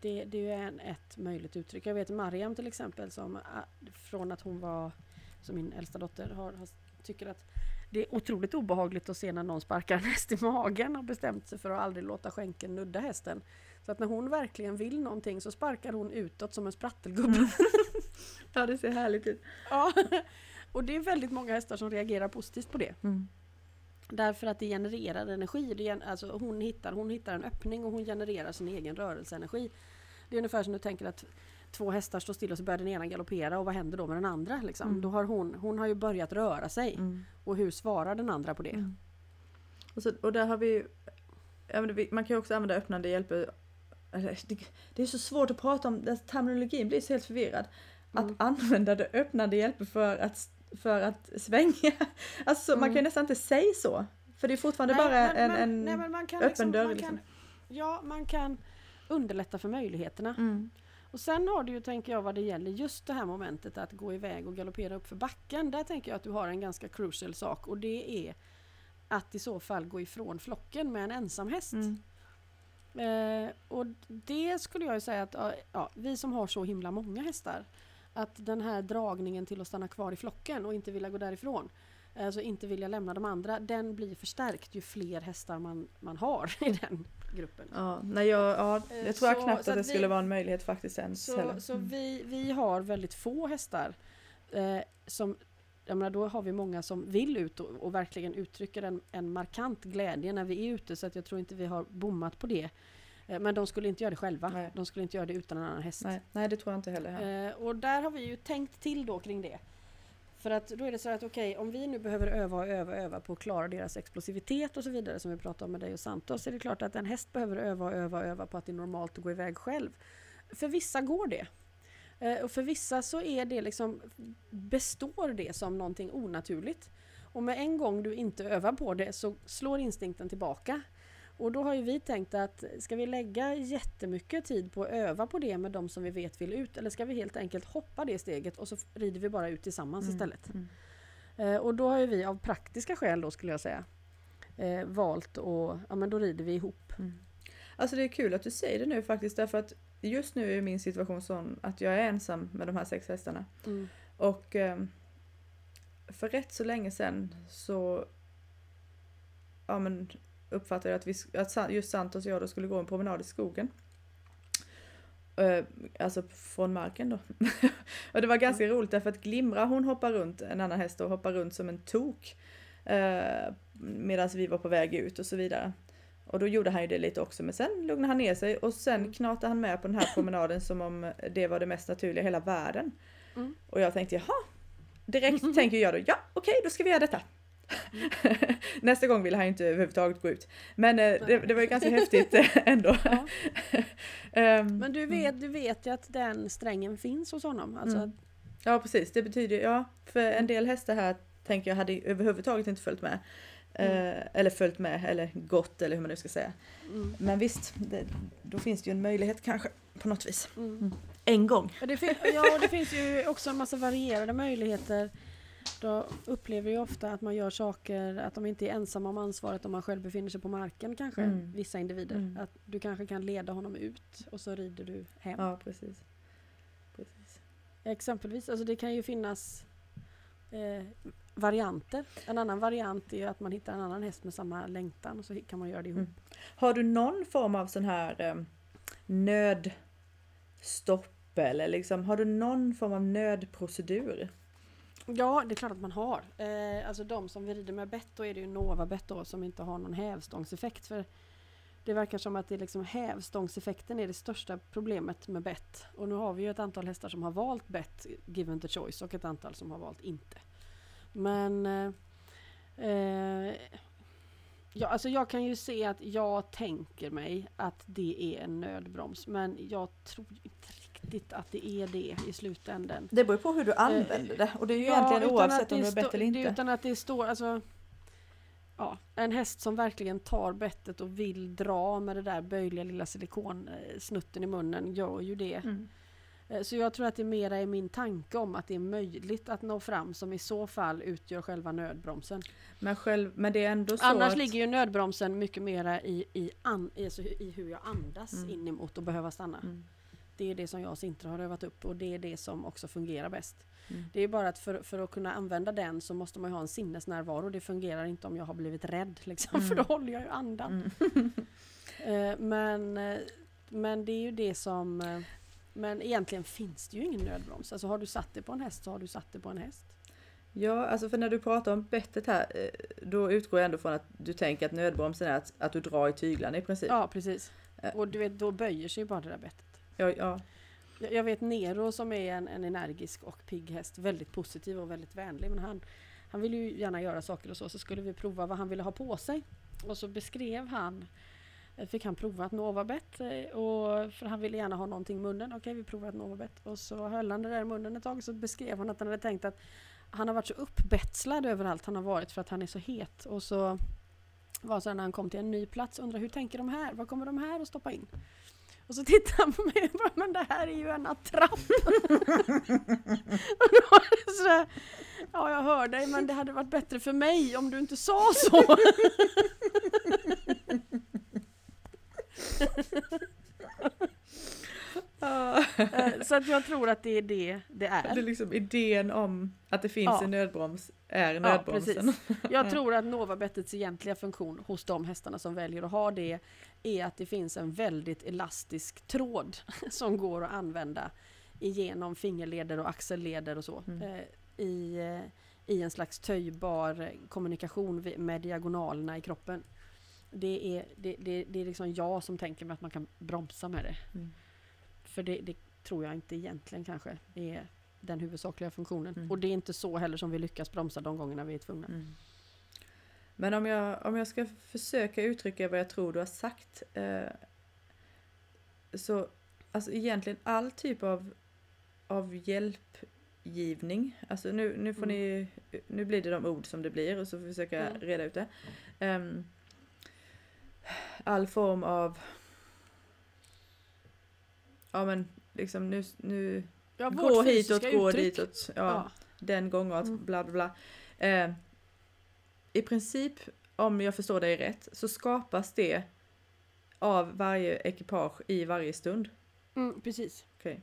Det, det är en, ett möjligt uttryck. Jag vet Mariam till exempel som från att hon var, som min äldsta dotter, har, har, tycker att det är otroligt obehagligt att se när någon sparkar en häst i magen och bestämt sig för att aldrig låta skänken nudda hästen. Så att när hon verkligen vill någonting så sparkar hon utåt som en sprattelgubbe. Ja det ser härligt ut. ja. Och det är väldigt många hästar som reagerar positivt på det. Mm. Därför att det genererar energi. Det gen, alltså hon, hittar, hon hittar en öppning och hon genererar sin egen rörelseenergi. Det är ungefär som du tänker att två hästar står stilla och så börjar den ena galoppera och vad händer då med den andra? Liksom? Mm. Då har hon, hon har ju börjat röra sig. Mm. Och hur svarar den andra på det? Mm. Och, så, och där har vi man kan ju också använda öppnande hjälper. Det, är så svårt att prata om, terminologin blir så helt förvirrad. Att Mm. använda det öppnande hjälper för att, för att svänga. Alltså man Mm. kan ju nästan inte säga så. För det är fortfarande Nej, bara men- en, men- en nej, man öppen liksom- dörr. man liksom. kan- Ja, man kan underlätta för möjligheterna. Mm. Och sen har du ju, tänker jag, vad det gäller just det här momentet att gå iväg och galoppera upp för backen. Där tänker jag att du har en ganska crucial sak och det är att i så fall gå ifrån flocken med en ensam häst. Mm. Eh, och det skulle jag ju säga att ja, vi som har så himla många hästar att den här dragningen till att stanna kvar i flocken och inte vilja gå därifrån alltså inte vilja lämna de andra den blir förstärkt ju fler hästar man, man har i den gruppen. Ja, nej, jag, ja, Eh, jag tror jag så- knappt att det vi- skulle vara en möjlighet faktiskt ens heller. Så, så Mm. vi, vi har väldigt få hästar eh, som jag menar, då har vi många som vill ut och, och verkligen uttrycker en, en markant glädje när vi är ute så att jag tror inte vi har bommat på det. Eh, men de skulle inte göra det själva. Nej. De skulle inte göra det utan en annan häst. Nej, nej, det tror jag inte heller. Eh, och där har vi ju tänkt till då kring det. För att då är det så att okej, om vi nu behöver öva och öva och öva på att klara deras explosivitet och så vidare som vi pratade om med dig och Santos, så är det klart att en häst behöver öva och öva och öva på att det är normalt att gå iväg själv. För vissa går det. Eh, och för vissa så är det liksom, består det som någonting onaturligt. Och med en gång du inte övar på det så slår instinkten tillbaka. Och då har ju vi tänkt att ska vi lägga jättemycket tid på att öva på det med de som vi vet vill ut eller ska vi helt enkelt hoppa det steget och så rider vi bara ut tillsammans Mm, istället. mm. Eh, och då har ju vi av praktiska skäl då skulle jag säga eh, valt att, ja men då rider vi ihop. Mm. Alltså det är kul att du säger det nu faktiskt därför att just nu är min situation sån att jag är ensam med de här sex hästarna. Mm. Och eh, för rätt så länge sedan så ja, men, uppfattade att, vi, att just Santos och jag då skulle gå en promenad i skogen. Eh, alltså från marken då. och det var ganska roligt därför att Glimra hon hoppar runt, en annan häst och hoppar runt som en tok. Eh, Medan vi var på väg ut och så vidare. Och då gjorde han ju det lite också men sen lugnade han ner sig och sen Mm. knatade han med på den här promenaden som om det var det mest naturliga i hela världen. Mm. Och jag tänkte jaha, direkt tänker jag då ja okej då ska vi göra detta. Nästa gång ville han ju inte överhuvudtaget gå ut. Men eh, det, det var ju ganska häftigt eh, ändå. Ja. Ehm, Men du vet, du vet ju att den strängen finns hos honom. Alltså, Mm. Ja precis, det betyder ja, för en del hästar här tänker jag hade överhuvudtaget inte följt med. Eh, eller följt med eller gått eller hur man nu ska säga. mm, Men visst, det, då finns det ju en möjlighet kanske på något vis. mm. En gång. Ja, det, ja, det finns ju också en massa varierade möjligheter. Då upplever ju ofta att man gör saker, att de inte är ensamma om ansvaret om man själv befinner sig på marken kanske, Mm. vissa individer. Mm. Att du kanske kan leda honom ut och så rider du hem. Ja precis. precis. Exempelvis, alltså det kan ju finnas eh, varianter. En annan variant är ju att man hittar en annan häst med samma längtan och så kan man göra det ihop. Mm. Har du någon form av sån här eh, nödstopp eller liksom, har du någon form av nödprocedur? Ja, det är klart att man har. Eh, alltså de som vi rider med bett, då är det ju Novabett då som inte har någon hävstångseffekt. För det verkar som att det är liksom hävstångseffekten är det största problemet med bett. Och nu har vi ju ett antal hästar som har valt bett given the choice och ett antal som har valt inte. Men eh, eh, ja, alltså jag kan ju se att jag tänker mig att det är en nödbroms. Men jag tror inte riktigt att det är det i slutändan. Det beror på hur du använder det och det är ju egentligen utan oavsett om det du är bett eller inte. Utan att det står, alltså Ja, en häst som verkligen tar bettet och vill dra med det där böjliga lilla silikonsnutten i munnen gör ju det. Mm. Eh, Så jag tror att det mera är min tanke om att det är möjligt att nå fram som i så fall utgör själva nödbromsen. Men, själv, men det är ändå så Annars att, ligger ju nödbromsen mycket mera i, i, an, alltså i hur jag andas Mm. in emot och behöva stanna. Mm. Det är det som jag och Sintra har övat upp och det är det som också fungerar bäst. Mm. Det är bara att för, för att kunna använda den så måste man ha en sinnesnärvaro. Det fungerar inte om jag har blivit rädd liksom, Mm. för då håller jag ju andan. Mm. Eh, men, eh, men det är ju det som... eh, Men egentligen finns det ju ingen nödbroms. Alltså har du satt det på en häst så har du satt det på en häst. Ja, alltså för när du pratar om bettet här, eh, då utgår jag ändå från att du tänker att nödbromsen är att, att du drar i tyglarna i princip. Ja precis. Och du vet, då böjer sig ju bara det där bettet. Ja, ja. Jag vet Nero som är en, en energisk och pigg häst, väldigt positiv och väldigt vänlig. Men han, han ville ju gärna göra saker och så, så skulle vi prova vad han ville ha på sig. Och så beskrev han, eh, fick han prova ett Novabet eh, och för han ville gärna ha någonting i munnen. Okej, vi provar ett Novabet. Och så höll han det där i munnen ett tag så beskrev han att han hade tänkt att han har varit så uppbetslad överallt han har varit för att han är så het. Och så var så när han kom till en ny plats, undrar hur tänker de här? Vad kommer de här att stoppa in? Och så tittar han på mig och bara, men det här är ju en attrapp. och då var det så här, ja jag hör dig men det hade varit bättre för mig om du inte sa så. Ja. Eh, så att jag tror att det är det det Det är är. liksom idén om att det finns Ja. en nödbroms är Ja, nödbromsen. Jag tror att Novabettets egentliga funktion hos de hästarna som väljer att ha det är att det finns en väldigt elastisk tråd som går att använda igenom fingerleder och axelleder och så. Mm. Eh, i, eh, I en slags töjbar kommunikation med diagonalerna i kroppen. Det är, det, det, det är liksom jag som tänker mig att man kan bromsa med det. Mm. För det, det tror jag inte egentligen kanske är den huvudsakliga funktionen. Mm. Och det är inte så heller som vi lyckas bromsa de gångerna vi är tvungna. Mm. Men om jag, om jag ska försöka uttrycka vad jag tror du har sagt. Eh, så alltså egentligen all typ av, av hjälpgivning. Alltså nu, nu får ni, nu blir det de ord som det blir och så får vi försöka Mm. reda ut det. Ehm, all form av Ja men liksom nu, nu Ja, gå hitåt, gå uttryck. ditåt. Ja, Ja. den gångat, Mm. bla bla bla. Eh, I princip, om jag förstår dig rätt, så skapas det av varje ekipage i varje stund. Mm, precis. Okej.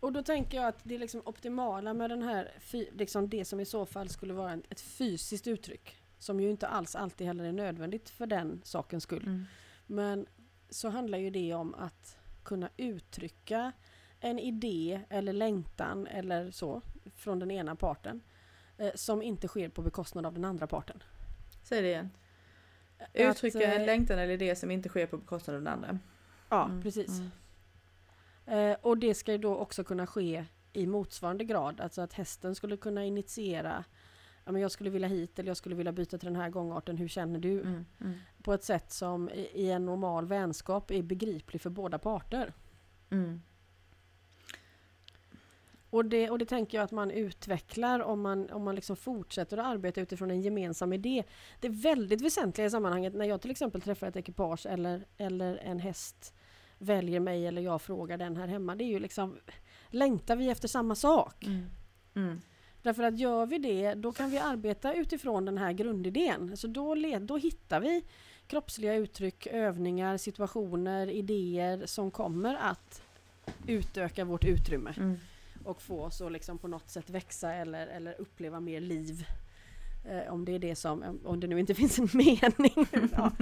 Och då tänker jag att det är liksom optimala med den här, liksom det som i så fall skulle vara ett fysiskt uttryck. Som ju inte alls alltid heller är nödvändigt för den sakens skull. Mm. Men så handlar ju det om att kunna uttrycka en idé eller längtan eller så från den ena parten. Eh, som inte sker på bekostnad av den andra parten. Säg det igen. Att, Uttrycka en eh, längtan eller idé som inte sker på bekostnad av den andra. Ja, Mm, precis. mm. Eh, och det ska ju då också kunna ske i motsvarande grad. Alltså att hästen skulle kunna initiera ja, men jag skulle vilja hit eller jag skulle vilja byta till den här gångarten, hur känner du? Mm. Mm. På ett sätt som i, en normal vänskap är begriplig för båda parter. Mm. Och det, och det tänker jag att man utvecklar om man, om man liksom fortsätter att arbeta utifrån en gemensam idé. Det är väldigt väsentliga i sammanhanget när jag till exempel träffar ett ekipage eller, eller en häst väljer mig eller jag frågar den här hemma. Det är ju liksom, längtar vi efter samma sak? Därför att gör vi det, då kan vi arbeta utifrån den här grundidén. Så då, led, då hittar vi kroppsliga uttryck, övningar, situationer, idéer som kommer att utöka vårt utrymme Mm. och få oss att liksom på något sätt växa eller, eller uppleva mer liv. Eh, om det är det som, om det nu inte finns en mening. ja.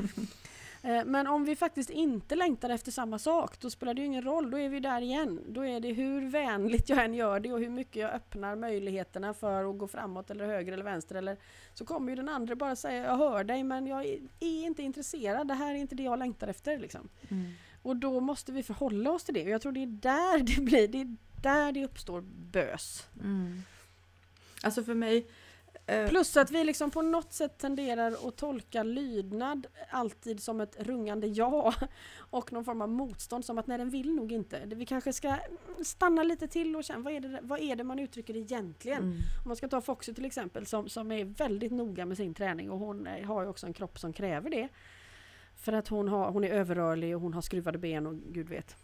Eh, men om vi faktiskt inte längtar efter samma sak, då spelar det ju ingen roll, då är vi där igen. Då är det hur vänligt jag än gör det och hur mycket jag öppnar möjligheterna för att gå framåt eller höger eller vänster. Eller, så kommer ju den andra bara säga, jag hör dig men jag är, är inte intresserad, det här är inte det jag längtar efter. Liksom. Mm. Och då måste vi förhålla oss till det. Och jag tror det är där det blir, det är där det uppstår bös. Mm. Alltså för mig... eh, Plus att vi liksom på något sätt tenderar att tolka lydnad alltid som ett rungande ja och någon form av motstånd som att nej den vill nog inte. Vi kanske ska stanna lite till och känna vad är det, vad är det man uttrycker egentligen? Mm. Om man ska ta Foxy till exempel som, som är väldigt noga med sin träning och hon eh, har ju också en kropp som kräver det. För att hon, har, hon är överrörlig och hon har skruvade ben och gud vet.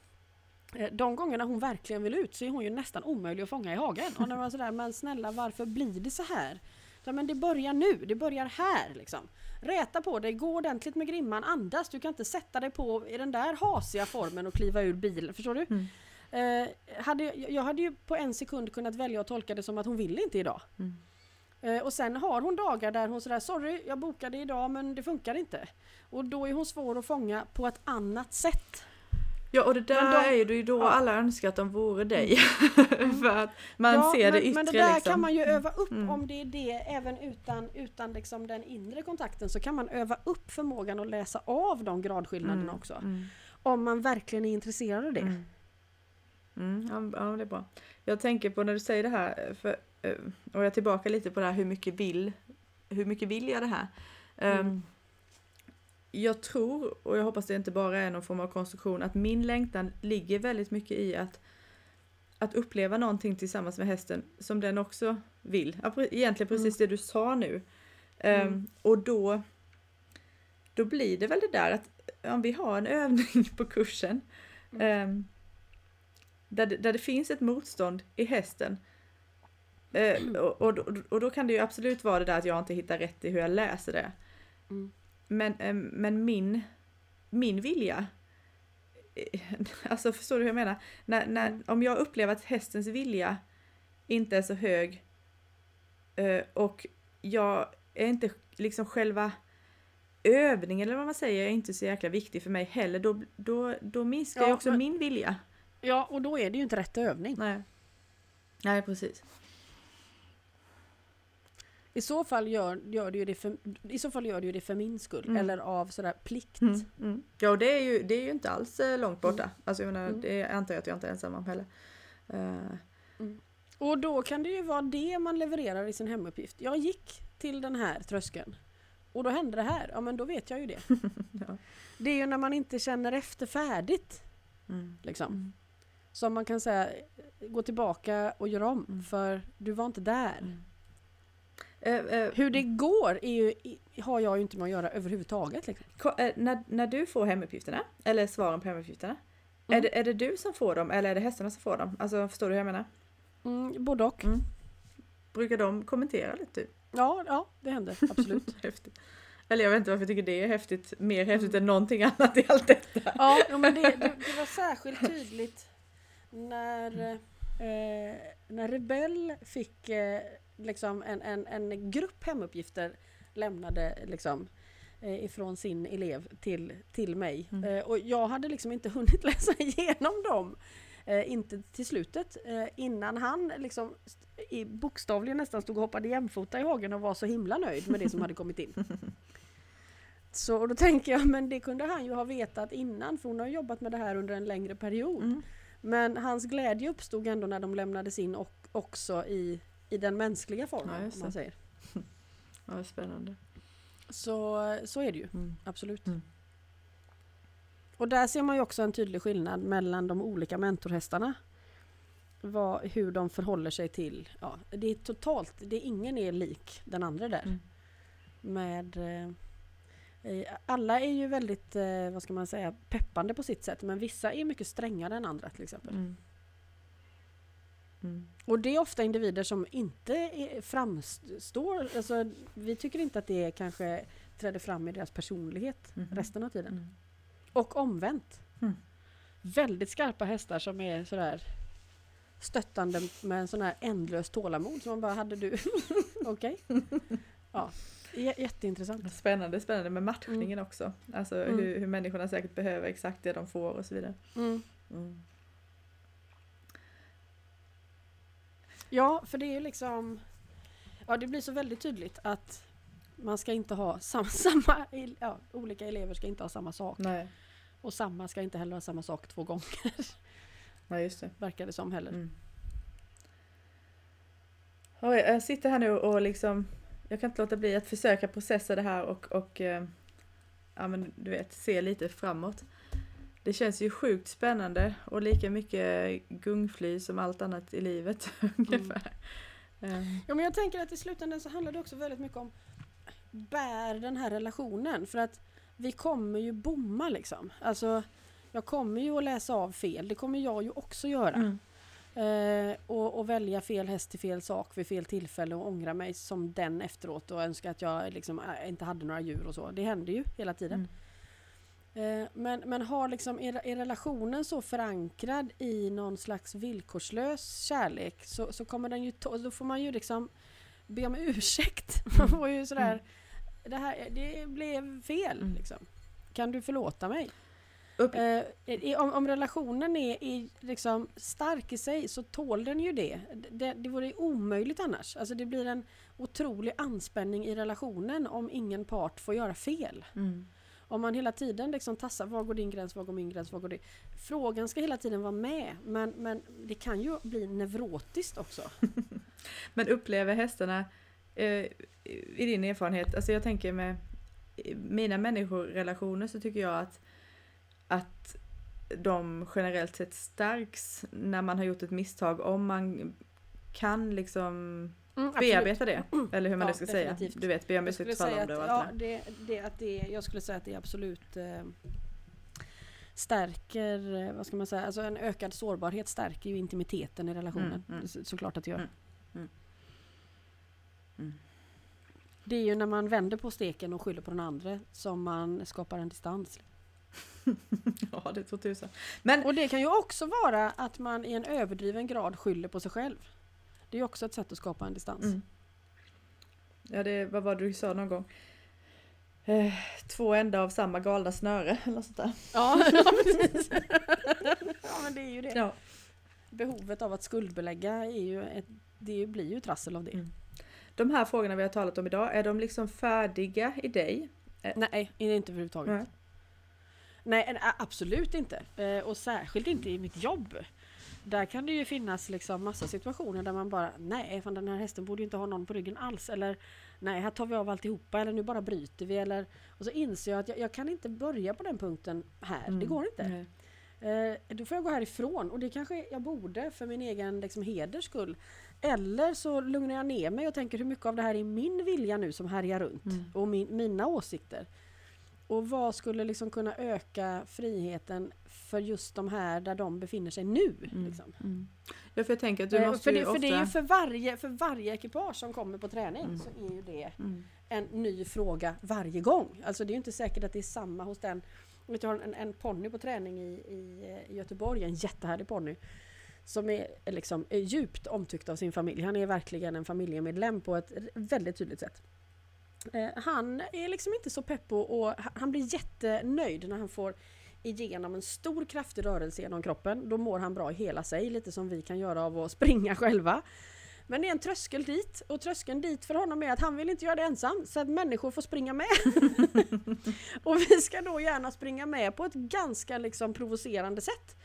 Eh, De gångerna hon verkligen vill ut så är hon ju nästan omöjlig att fånga i hagen. Och när man sådär, men snälla varför blir det så här? Ja, men det börjar nu, det börjar här liksom. Räta på dig, gå ordentligt med grimman, andas. Du kan inte sätta dig på i den där hasiga formen och kliva ur bilen. Förstår du? Mm. Eh, hade, jag hade ju på en sekund kunnat välja att tolka det som att hon vill inte idag. Mm. Eh, och sen har hon dagar där hon sådär sorry jag bokade idag men det funkar inte. Och då är hon svår att fånga på ett annat sätt. Ja och det där de- är ju det är ju då ja. alla önskar att de vore dig. För att man Ja, ser det men, yttre men det där liksom. kan man ju öva upp Mm. om det är det även utan, utan liksom den inre kontakten så kan man öva upp förmågan att läsa av de gradskillnaderna Mm, också. Mm. Om man verkligen är intresserad av det. Mm. Mm, ja, det är bra. Jag tänker på när du säger det här, för, eh, och jag är tillbaka lite på det här hur mycket vill, hur mycket vill jag det här? Mm. Um, jag tror, och jag hoppas det inte bara är någon form av konstruktion, att min längtan ligger väldigt mycket i att, att uppleva någonting tillsammans med hästen som den också vill. Egentligen precis det du sa nu. Um, Mm. Och då, då blir det väl det där att om vi har en övning på kursen ehm, där, det, där det finns ett motstånd i hästen. Eh, och, och, och då kan det ju absolut vara det där att jag inte hittar rätt i hur jag läser det. Mm. Men, eh, men min, min vilja, eh, alltså förstår du hur jag menar? När, när, Mm. Om jag upplever att hästens vilja inte är så hög eh, och jag är inte liksom själva övningen eller vad man säger är inte så jäkla viktig för mig heller. Då, då, då minskar Ja, också men- min vilja. Ja, och då är det ju inte rätt övning. Nej. Nej, precis. I så fall gör, gör du ju det för, i så fall gör du det för min skull. Mm. Eller av sådär plikt. Mm. Mm. Ja, och det är, ju, det är ju inte alls eh, långt borta. Mm. Alltså jag menar, Mm. det antar jag att jag inte är ensam om heller. Eh, Och då kan det ju vara det man levererar i sin hemuppgift. Jag gick till den här tröskeln. Och då hände det här. Ja men då vet jag ju det. ja. Det är ju när man inte känner efter färdigt. Mm. Liksom. Mm. Som man kan säga, gå tillbaka och göra om. Mm. För du var inte där. Mm. Eh, eh, Hur det går ju, har jag ju inte med att göra överhuvudtaget. Liksom. eh, när, när du får hemuppgifterna, eller svaren på hemuppgifterna, Mm. är, det, är det du som får dem eller är det hästarna som får dem? Alltså förstår du hur jag menar? Mm, både och. Mm. Brukar de kommentera lite? Typ? Ja, ja, det händer absolut. Häftigt. Eller jag vet inte varför jag tycker det är häftigt, mer häftigt än någonting annat i allt detta. Ja, ja men det, det, det var särskilt tydligt när, eh, när Rebell fick eh, liksom en, en, en grupp hemuppgifter lämnade liksom eh, ifrån sin elev till, till mig. Mm. Eh, och jag hade liksom inte hunnit läsa igenom dem. Eh, inte till slutet eh, innan han liksom i bokstavligen nästan stod och hoppade jämfota i hagen och var så himla nöjd med det som hade kommit in. Så och då tänker jag, men det kunde han ju ha vetat innan för hon har jobbat med det här under en längre period. Mm. Men hans glädje uppstod ändå när de lämnades in och också i, i den mänskliga formen. Ja, om man säger. Ja, spännande. Så, så är det ju, Mm. absolut. Mm. Och där ser man ju också en tydlig skillnad mellan de olika mentorhästarna. Vad, hur de förhåller sig till, ja, det är totalt, det är ingen är lik den andra där. Mm. Med eh, eh, alla är ju väldigt, eh, vad ska man säga, peppande på sitt sätt men vissa är mycket strängare än andra till exempel. Mm. Mm. Och det är ofta individer som inte framstår, alltså vi tycker inte att det kanske träder fram i deras personlighet Mhm. resten av tiden. Mm. Och omvänt. Mm. Väldigt skarpa hästar som är sådär stöttande med en sån här ändlös tålamod som man bara hade du. Okej. Ja, j- jätteintressant. Spännande, spännande med matchningen också. Alltså Mm. hur, hur människorna säkert behöver exakt det de får och så vidare. Mm. Ja, för det är ju liksom Ja, det blir så väldigt tydligt att man ska inte ha samma, samma ja, olika elever ska inte ha samma sak. Nej. Och samma ska inte heller ha samma sak två gånger, Nej, just det. verkar det som heller. Mm. Oj, jag sitter här nu och liksom, jag kan inte låta bli att försöka processa det här och, och eh, ja men du vet, se lite framåt. Det känns ju sjukt spännande och lika mycket gungfly som allt annat i livet ungefär. Ehm, Ja, men jag tänker att i slutändan så handlar det också väldigt mycket om bär den här relationen. För att vi kommer ju bomma liksom. Alltså, jag kommer ju att läsa av fel. Det kommer jag ju också göra. mm. Eh, och, och välja fel häst till fel sak vid fel tillfälle och ångra mig som den efteråt och önska att jag liksom äh, inte hade några djur och så. Det händer ju hela tiden. Eh, men, men har liksom, är, är relationen så förankrad i någon slags villkorslös kärlek så, så kommer den ju, då får man ju liksom be om ursäkt. Man får ju sådär, det här det blev fel Mm. liksom. Kan du förlåta mig? Eh, om, om relationen är, är liksom stark i sig så tål den ju det. det. Det vore omöjligt annars. Alltså det blir en otrolig anspänning i relationen om ingen part får göra fel. mm. Om man hela tiden liksom tassar, var går din gräns, var går min gräns, var går din? Frågan ska hela tiden vara med, men, men det kan ju bli neurotiskt också. Men upplever hästarna, eh, i din erfarenhet, alltså jag tänker med mina människorelationer så tycker jag att, att de generellt sett stärks när man har gjort ett misstag om man kan liksom Mm, bearbeta det. Eller hur man Ja, nu ska säga. Du vet, be om Jag skulle ursäkt, och att, allt ja, det där. det, det, att det, jag skulle säga att det absolut eh, stärker, eh, vad ska man säga, alltså en ökad sårbarhet stärker ju intimiteten i relationen. Mm, mm. Så, såklart att det gör. Mm, mm. Mm. Det är ju när man vänder på steken och skyller på den andra som man skapar en distans. Ja, det tror tusan. Men Och det kan ju också vara att man i en överdriven grad skyller på sig själv. Det är också ett sätt att skapa en distans. Mm. Ja, det, vad var det du sa någon gång? Eh, två ändar av samma galna snöre eller sånt där. Ja, ja, precis. ja, men det är ju det. Ja. Behovet av att skuldbelägga är ju ett, det blir ju trassel av det. Mm. De här frågorna vi har talat om idag, är de liksom färdiga i dig? Nej, inte överhuvudtaget. Nej. Nej, absolut inte. Eh, och särskilt inte i mitt jobb. Där kan det ju finnas liksom massa situationer där man bara Nej, fan den här hästen borde inte ha någon på ryggen alls. Eller Nej, här tar vi av alltihopa. Eller nu bara bryter vi. Eller, och så inser jag att jag, jag kan inte börja på den punkten här. Det går inte. Eh, då får jag gå härifrån och det kanske jag borde för min egen liksom, heders skull. Eller så lugnar jag ner mig och tänker hur mycket av det här är min vilja nu som härjar runt Mm. och min, mina åsikter. Och vad skulle liksom kunna öka friheten för just de här där de befinner sig nu? Mm. Liksom. Mm. Ja, för jag tänker att du Eh, måste för, ju det, ofta... för det är ju för varje, för varje ekipage som kommer på träning Mm. så är ju det Mm. en ny fråga varje gång. Alltså det är ju inte säkert att det är samma hos den. Vet, jag har en, en ponny på träning i, i, eh, Göteborg, en jättehärlig ponny. Som är, är liksom, är djupt omtyckt av sin familj. Han är verkligen en familjemedlem på ett väldigt tydligt sätt. Eh, han är liksom inte så pepp och ha- han blir jättenöjd när han får igenom en stor kraftig rörelse genom kroppen. Då mår han bra i hela sig, lite som vi kan göra av att springa själva. Men det är en tröskel dit och tröskeln dit för honom är att han vill inte göra det ensam så att människor får springa med. och vi ska då gärna springa med på ett ganska liksom provocerande sätt.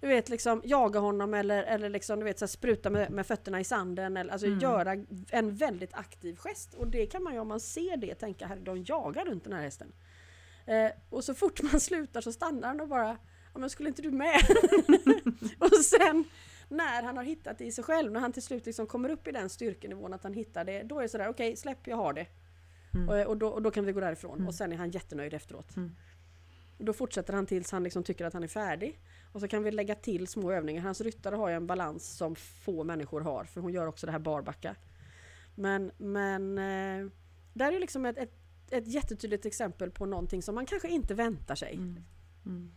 Du vet liksom jaga honom eller, eller liksom, du vet, så här, spruta med, med fötterna i sanden. Eller, alltså Mm. göra en väldigt aktiv gest. Och det kan man ju om man ser det tänka, här de jagar runt den här hästen. Eh, och så fort man slutar så stannar han och bara Ja men skulle inte du med? och sen när han har hittat det i sig själv, när han till slut liksom kommer upp i den styrkenivån att han hittar det, då är det sådär okej släpp jag har det. Mm. Och, och, då, och då kan vi gå därifrån Mm. och sen är han jättenöjd efteråt. Mm. Då fortsätter han tills han liksom tycker att han är färdig. Och så kan vi lägga till små övningar. Hans ryttare har ju en balans som få människor har för hon gör också det här barbacka. Men, men eh, där är liksom ett, ett, ett jättetydligt exempel på någonting som man kanske inte väntar sig. Mm. Mm.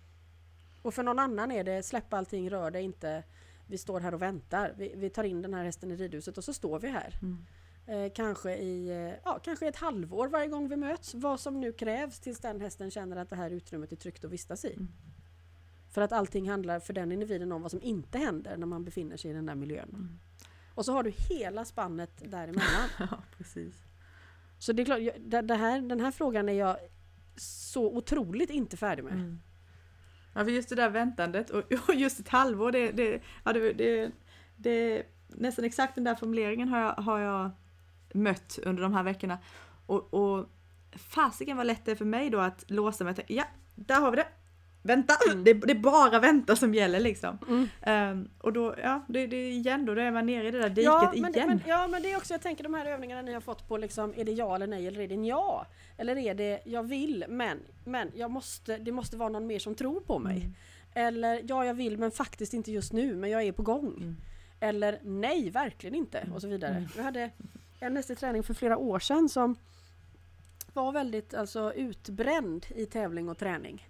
Och för någon annan är det släpp allting, rör det inte. Vi står här och väntar. Vi, vi tar in den här hästen i ridhuset och så står vi här. Mm. Eh, kanske, i, eh, ja, kanske ett halvår varje gång vi möts. Vad som nu krävs tills den hästen känner att det här utrymmet är tryggt att vistas i. Mm. För att allting handlar för den individen om vad som inte händer när man befinner sig i den där miljön. Mm. Och så har du hela spannet däremellan. Ja, precis. så det är klart, jag- det, det här, den här frågan är jag så otroligt inte färdig med. Mm. Ja, för just det där väntandet och, och just ett halvår, det, det, ja, det, det, det, nästan exakt den där formuleringen har jag, har jag mött under de här veckorna. Och, och fasiken vad lätt det är för mig då att låsa mig ja, där har vi det! Vänta! Mm. Det, det är bara vänta som gäller liksom. Mm. Ehm, och då, ja, det, det är igen då, då är man nere i det där diket Ja men, det, igen. men, ja men det är också, jag tänker de här övningarna ni har fått på liksom, är det ja eller nej eller är det ja? Eller är det jag vill men, men jag måste, det måste vara någon mer som tror på mig. Mm. Eller ja jag vill men faktiskt inte just nu men jag är på gång. Mm. Eller nej verkligen inte och så vidare. Mm. Jag hade en häst i träning för flera år sedan som var väldigt alltså, utbränd i tävling och träning.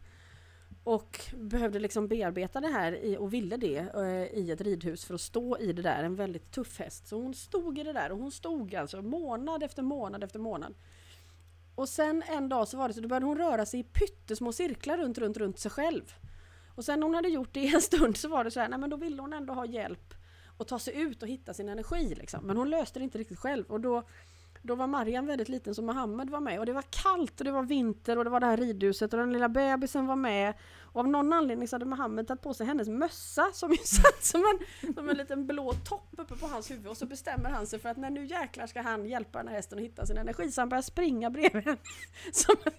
Och behövde liksom bearbeta det här i, och ville det eh, i ett ridhus för att stå i det där. En väldigt tuff häst. Så hon stod i det där och hon stod alltså månad efter månad efter månad. Och sen en dag så var det så då började hon röra sig i pyttesmå cirklar runt, runt, runt sig själv. Och sen när hon hade gjort det i en stund så var det så här, nej men då ville hon ändå ha hjälp och ta sig ut och hitta sin energi liksom. Men hon löste det inte riktigt själv och då då var Mariam väldigt liten så Mohammed var med och det var kallt och det var vinter och det var det här ridhuset och den lilla bebisen var med. Och av någon anledning så hade Mohammed tagit på sig hennes mössa som ju satt som en, som en liten blå topp uppe på hans huvud och så bestämmer han sig för att när nu jäklar ska han hjälpa den här hästen att hitta sin energi så han börjar springa bredvid henne som en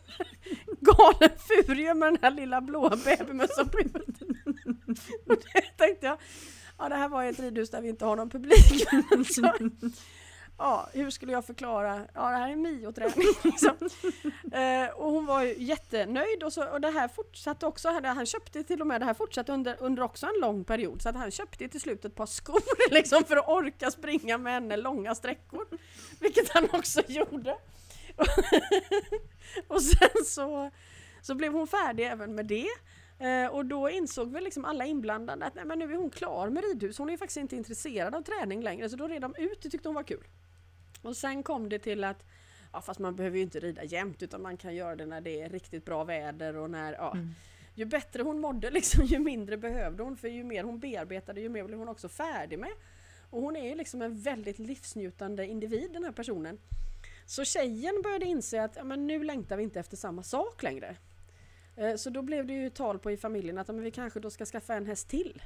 galen furie med den här lilla blåa bebismössan bredvid. Och det tänkte jag, ja det här var ett ridhus där vi inte har någon publik. Så, ja, hur skulle jag förklara? Ja, det här är Mio-träning. Liksom. Eh, och hon var ju jättenöjd och, så, och det här fortsatte också. Han, köpte till och med, det här fortsatte under, under också en lång period. Så att han köpte till slut ett par skor liksom, för att orka springa med henne långa sträckor. Vilket han också gjorde. och sen så, så blev hon färdig även med det. Eh, och då insåg väl liksom alla inblandade att nej, men nu är hon klar med ridhus. Hon är faktiskt inte intresserad av träning längre. Så då red de ut, det tyckte hon var kul. Och sen kom det till att Ja fast man behöver ju inte rida jämt utan man kan göra det när det är riktigt bra väder och när ja, Mm. Ju bättre hon mådde liksom ju mindre behövde hon för ju mer hon bearbetade ju mer blev hon också färdig med. Och hon är ju liksom en väldigt livsnjutande individ den här personen. Så tjejen började inse att ja, men nu längtar vi inte efter samma sak längre. Eh, Så då blev det ju tal på i familjen att men vi kanske då ska skaffa en häst till.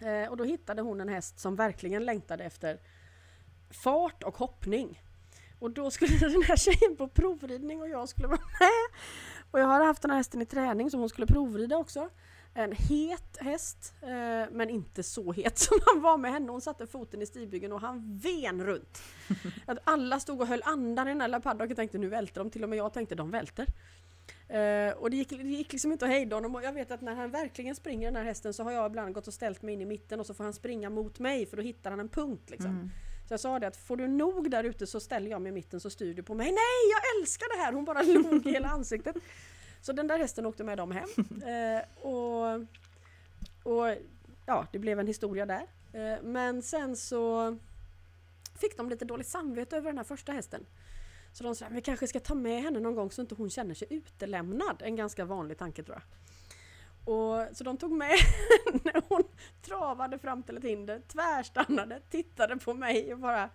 Eh, Och då hittade hon en häst som verkligen längtade efter fart och hoppning. Och då skulle den här tjejen på provridning och jag skulle vara med. Och jag hade haft den här hästen i träning som hon skulle provrida också. En het häst, eh, men inte så het som han var med henne. Hon satte foten i stigbygeln och han ven runt. Att alla stod och höll andan i den här paddocken och tänkte nu välter de. Till och med jag tänkte de välter. Eh, och det gick, det gick liksom inte att hejda honom jag vet att när han verkligen springer den här hästen så har jag ibland gått och ställt mig in i mitten och så får han springa mot mig för då hittar han en punkt liksom. Mm. Så jag sa det att får du nog där ute så ställer jag mig i mitten så styr du på mig. Nej, jag älskar det här! Hon bara log i hela ansiktet. Så den där hästen åkte med dem hem. Eh, och, och ja, det blev en historia där. Eh, men sen så fick de lite dåligt samvete över den här första hästen. Så de sa vi kanske ska ta med henne någon gång så inte hon känner sig utelämnad. En ganska vanlig tanke tror jag. Och, så de tog med henne, hon travade fram till ett hinder, tvärstannade, tittade på mig och bara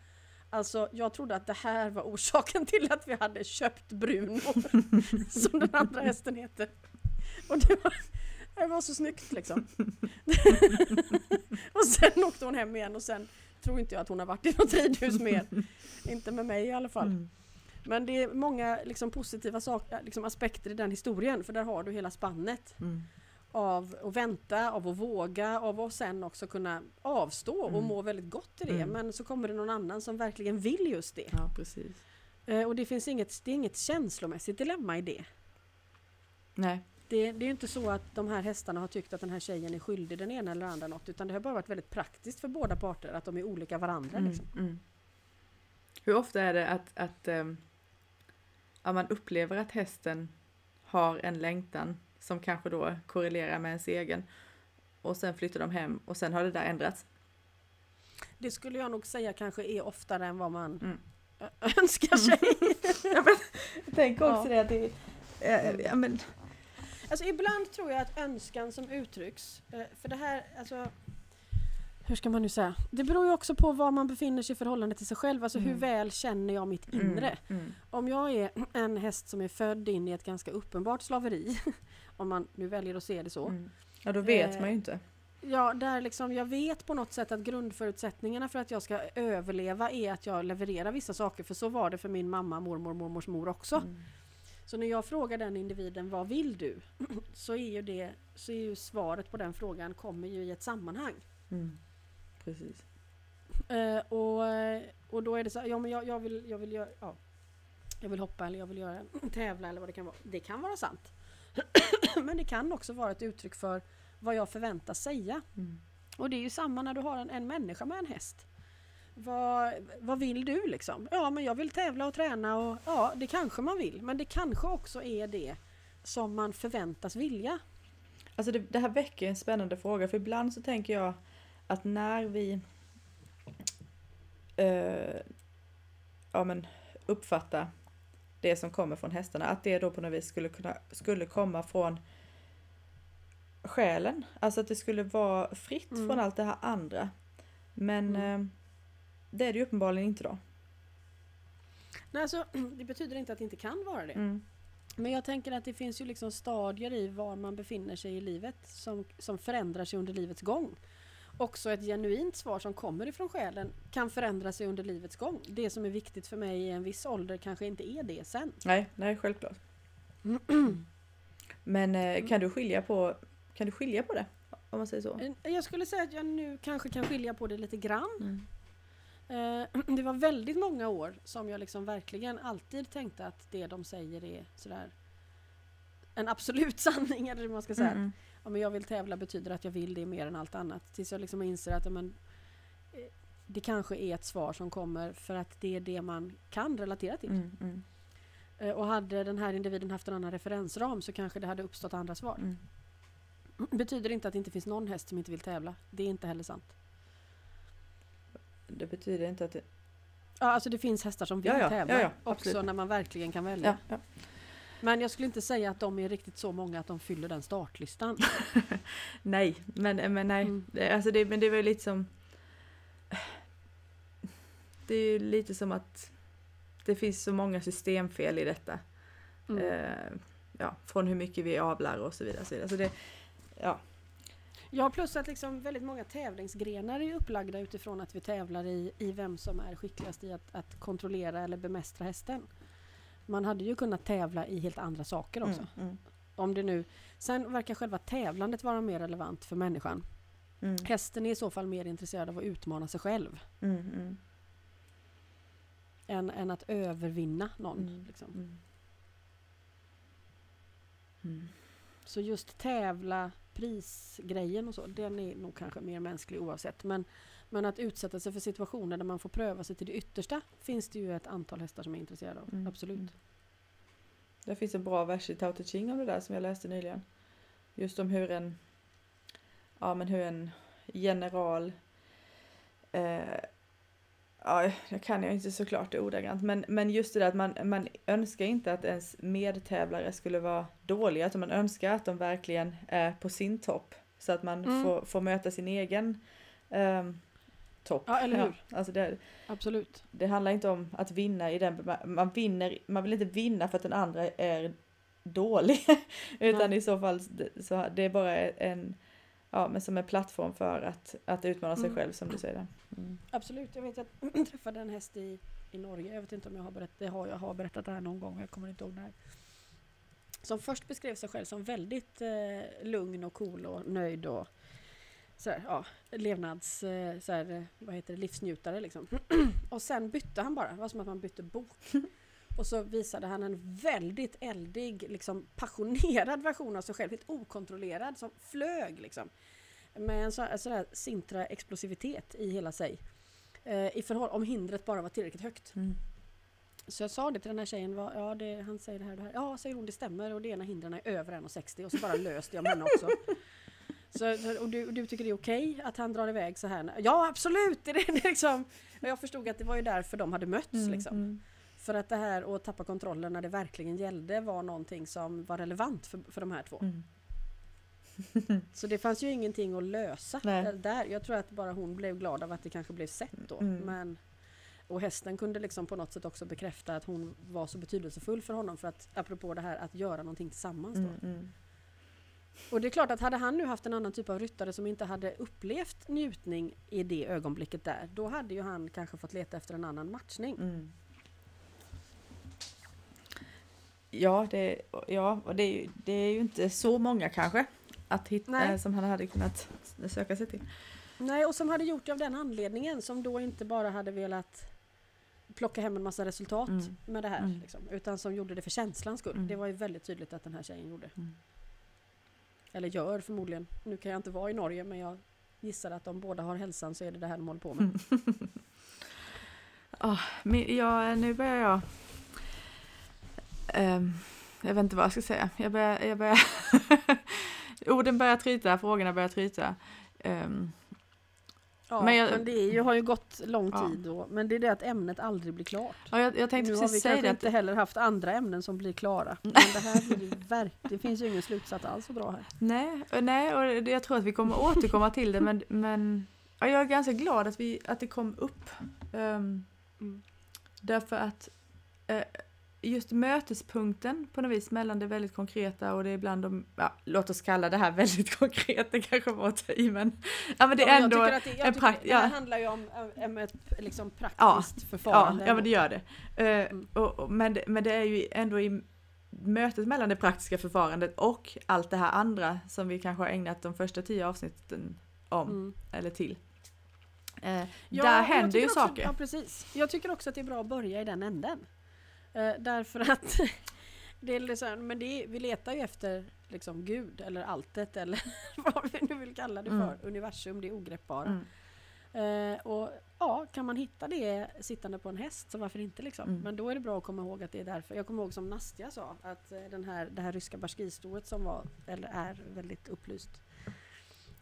Alltså jag trodde att det här var orsaken till att vi hade köpt Bruno, som den andra hästen heter. Och det var, det var så snyggt liksom. och sen åkte hon hem igen och sen tror inte jag att hon har varit i något ridhus mer. Inte med mig i alla fall. Mm. Men det är många liksom, positiva saker, liksom, aspekter i den historien för där har du hela spannet Mm. av att vänta, av att våga, av att sen också kunna avstå och Mm. må väldigt gott i det. Mm. Men så kommer det någon annan som verkligen vill just det. Ja, precis. Eh, och det finns inget, det är inget känslomässigt dilemma i det. Nej. det. Det är inte så att de här hästarna har tyckt att den här tjejen är skyldig den ena eller andra något utan det har bara varit väldigt praktiskt för båda parter att de är olika varandra. Mm. Liksom. Mm. Hur ofta är det att, att ehm, ja, man upplever att hästen har en längtan som kanske då korrelerar med ens egen och sen flyttar de hem och sen har det där ändrats? Det skulle jag nog säga kanske är oftare än vad man Mm. önskar sig. ja, men, jag tänker också Ja. det att det är, ja, men, Alltså ibland tror jag att önskan som uttrycks, eh, för det här, alltså hur ska man nu säga? Det beror ju också på var man befinner sig i förhållande till sig själv, alltså hur Mm. väl känner jag mitt inre? Mm, mm, Om jag är en häst som är född in i ett ganska uppenbart slaveri, om man nu väljer att se det så. mm. Ja, då vet Eh, man ju inte. Ja, där liksom jag vet på något sätt att grundförutsättningarna för att jag ska överleva är att jag levererar vissa saker, för så var det för min mamma, mormor, mormors mor också. Mm. Så när jag frågar den individen vad vill du? Så är ju det, så är ju svaret på den frågan kommer ju i ett sammanhang. Mm. Precis. Eh, och, eh, och då är det så här, ja men jag, jag vill, jag vill göra, ja. Jag vill hoppa eller jag vill göra, tävla eller vad det kan vara. Det kan vara sant. men det kan också vara ett uttryck för vad jag förväntas säga. Mm. Och det är ju samma när du har en, en människa med en häst. Vad, vad vill du liksom? Ja men jag vill tävla och träna och ja det kanske man vill. Men det kanske också är det som man förväntas vilja. Alltså det, det här väcker en spännande fråga för ibland så tänker jag att när vi eh, ja, men uppfattar det som kommer från hästarna, att det då på något vis skulle, kunna, skulle komma från själen. Alltså att det skulle vara fritt Mm. från allt det här andra. Men Mm. eh, det är det ju uppenbarligen inte då. Nej, alltså, det betyder inte att det inte kan vara det. Mm. Men jag tänker att det finns ju liksom stadier i var man befinner sig i livet som, som förändrar sig under livets gång. Också ett genuint svar som kommer ifrån själen kan förändra sig under livets gång. Det som är viktigt för mig i en viss ålder kanske inte är det sen. Nej, nej, självklart. Men eh, kan du skilja på kan du skilja på det? Om man säger så. Jag skulle säga att jag nu kanske kan skilja på det lite grann. Mm. Eh, Det var väldigt många år som jag liksom verkligen alltid tänkte att det de säger är sådär en absolut sanning eller hur man ska säga. Mm. Ja, men jag vill tävla betyder att jag vill det mer än allt annat. Tills jag liksom inser att ja, men, eh, det kanske är ett svar som kommer för att det är det man kan relatera till. Mm. Mm. Eh, Och hade den här individen haft en annan referensram så kanske det hade uppstått andra svar. Mm. Betyder inte att det inte finns någon häst som inte vill tävla. Det är inte heller sant. Det betyder inte att det... Ja, alltså det finns hästar som vill Ja, ja, tävla. ja, ja, också när man verkligen kan välja. Men jag skulle inte säga att de är riktigt så många att de fyller den startlistan. Nej, men, men nej. Mm. Det, alltså det, men det var ju lite som... Det är ju lite som att det finns så många systemfel i detta. Mm. Eh, ja, från hur mycket vi avlar och så vidare. Så vidare. Så det, ja. Ja, plus att liksom väldigt många tävlingsgrenar är upplagda utifrån att vi tävlar i, i vem som är skickligast i att, att kontrollera eller bemästra hästen. Man hade ju kunnat tävla i helt andra saker också. Mm, mm, Om det nu, sen verkar själva tävlandet vara mer relevant för människan. mm, Hästen är i så fall mer intresserad av att utmana sig själv mm, mm, än, än att övervinna någon. Mm. Liksom. Så just tävla, prisgrejen och så, den är nog kanske mer mänsklig oavsett. Men, men att utsätta sig för situationer där man får pröva sig till det yttersta finns det ju ett antal hästar som är intresserade av. Mm. Absolut. Mm. Det finns en bra vers i Tao Te Ching om det där som jag läste nyligen. Just om hur en, ja men hur en general, eh, ja jag kan ju inte såklart det ordagrant, men, men just det där att man, man önskar inte att ens medtävlare skulle vara dåliga, utan man önskar att de verkligen är på sin topp. Så att man Mm. får, får möta sin egen ehm, topp. Ja, eller hur? alltså det, Absolut. det handlar inte om att vinna i den man vinner, man vill inte vinna för att den andra är dålig. Utan Nej. i så fall så det är bara en, ja men som en plattform för att, att utmana sig Mm. själv som du säger. Mm. Absolut. Jag vet att jag träffade en häst i, i Norge. Jag vet inte om jag har berättat det. Har jag har berättat det här någon gång. Jag kommer inte ihåg när. Som först beskrev sig själv som väldigt eh, lugn och cool och nöjd och så här, ja, levnads... Eh, så här, eh, vad heter det? Livsnjutare liksom. och sen bytte han bara. Det var som att man bytte bok. Och så visade han en väldigt eldig, liksom passionerad version av sig själv. Helt okontrollerad, som flög liksom. Med en sån sån här sintra explosivitet i hela sig. Eh, I förhåll om hindret bara var tillräckligt högt. Mm. Så jag sa det till den här tjejen, vad, ja det, han säger det här och det här. Ja, säger hon, det stämmer och det ena hindren är över 1,60 och så bara löste jag om henne också. Så, så- och, du, och du tycker det är okej att han drar iväg så här? Ja absolut! Det, det, liksom, och jag förstod att det var ju därför de hade mötts. Mm, Liksom. mm. För att det här att tappa kontrollen när det verkligen gällde var någonting som var relevant för, för de här två. Mm. Så det fanns ju ingenting att lösa Nej. eh, där. Jag tror att bara hon blev glad av att det kanske blev sett då. Mm. Men, och hästen kunde liksom på något sätt också bekräfta att hon var så betydelsefull för honom för att apropå det här att göra någonting tillsammans då. Mm, mm. Och det är klart att hade han nu haft en annan typ av ryttare som inte hade upplevt njutning i det ögonblicket där, då hade ju han kanske fått leta efter en annan matchning. Mm. Ja, det, ja, och det, är ju, det är ju inte så många kanske att hitta, Nej. eh, som han hade kunnat söka sig till. Nej, och som hade gjort det av den anledningen som då inte bara hade velat plocka hem en massa resultat Mm. med det här. Mm. Liksom, utan som gjorde det för känslans skull. Mm. Det var ju väldigt tydligt att den här tjejen gjorde. Eller gör förmodligen. Nu kan jag inte vara i Norge men jag gissar att om båda har hälsan så är det det här de håller på med. Ah, men, ja, nu börjar jag... Um, jag vet inte vad jag ska säga. Jag börjar... Jag börjar orden börjar tryta, frågorna börjar tryta. Um, Ja, Men men, jag- det är ju, har ju gått lång tid då. Men det är det att ämnet aldrig blir klart. ja, jag, jag tänkte nu har vi precis kanske det. inte heller haft andra ämnen som blir klara. Men det här blir ju verk- Det finns ju ingen slutsats alls att dra här. nej, nej, och det- jag tror att vi kommer återkomma till det, men, men ja, jag är ganska glad att, vi, att det kom upp. Ehm, Mm. Därför att eh, just mötespunkten på något vis mellan det väldigt konkreta och det ibland de, ja, låt oss kalla det här väldigt konkret, det kanske var att ta i men, ja men det Ja, är men ändå, det, en tycker prakt- det ja. handlar ju om, om ett liksom Ja, praktiskt ja, förfarande. ja men det gör det. Eh, Mm. och, och, men, men det är ju ändå i mötet mellan det praktiska förfarandet och allt det här andra som vi kanske har ägnat de första tio avsnitten om, Mm. eller till. Ja, där händer ju också- saker. Ja, precis. Jag tycker också att det är bra att börja i den änden. Eh, därför att det är liksom, men det är, vi letar ju efter liksom Gud eller alltet eller vad vi nu vill kalla det för. Mm. Universum, det ogreppbara. Mm. Eh, och ja, kan man hitta det sittande på en häst så varför inte liksom. Mm. Men då är det bra att komma ihåg att det är därför. Jag kommer ihåg som Nastja sa att eh, den här, det här ryska barskistoet som var, eller är väldigt upplyst.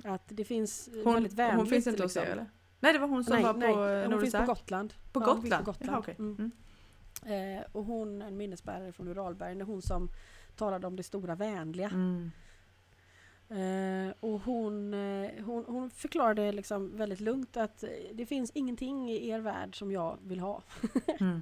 Att det finns eh, Hon, väldigt vänligt. hon finns inte hos liksom. er eller? Nej det var hon som nej, var nej, på eh, hon finns på. Gotland. På Ja, på Gotland. Jaha, okej. Eh, och hon, en minnesbärare från Uralbergen, hon som talade om det stora vänliga. Mm. Eh, och hon, eh, hon, hon förklarade liksom väldigt lugnt att eh, det finns ingenting i er värld som jag vill ha. Mm.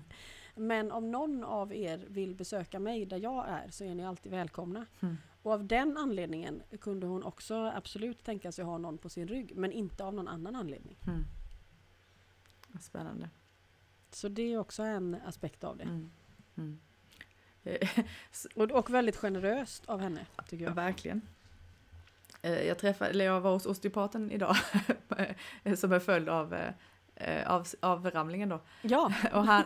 Men om någon av er vill besöka mig där jag är så är ni alltid välkomna. Mm. Och av den anledningen kunde hon också absolut tänka sig ha någon på sin rygg men inte av någon annan anledning. Mm. Spännande. Så det är också en aspekt av det. Mm. Mm. Och, och väldigt generöst av henne tycker Ja, jag. verkligen. Eh, Jag träffade, eller jag var hos osteopaten idag som en följd av eh, av, av ramlingen då. Ja, Och han,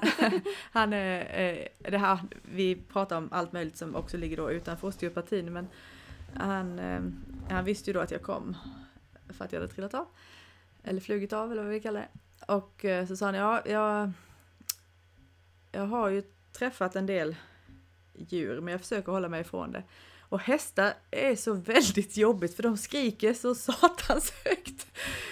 han eh, eh, det här, vi pratar om allt möjligt som också ligger då utanför osteopatin men han, eh, han visste ju då att jag kom för att jag hade trillat av. Eller flugit av eller vad vi kallar det. Och eh, så sa han, ja, jag, jag har ju träffat en del djur men jag försöker hålla mig ifrån det. Och hästar är så väldigt jobbigt för de skriker så satans högt.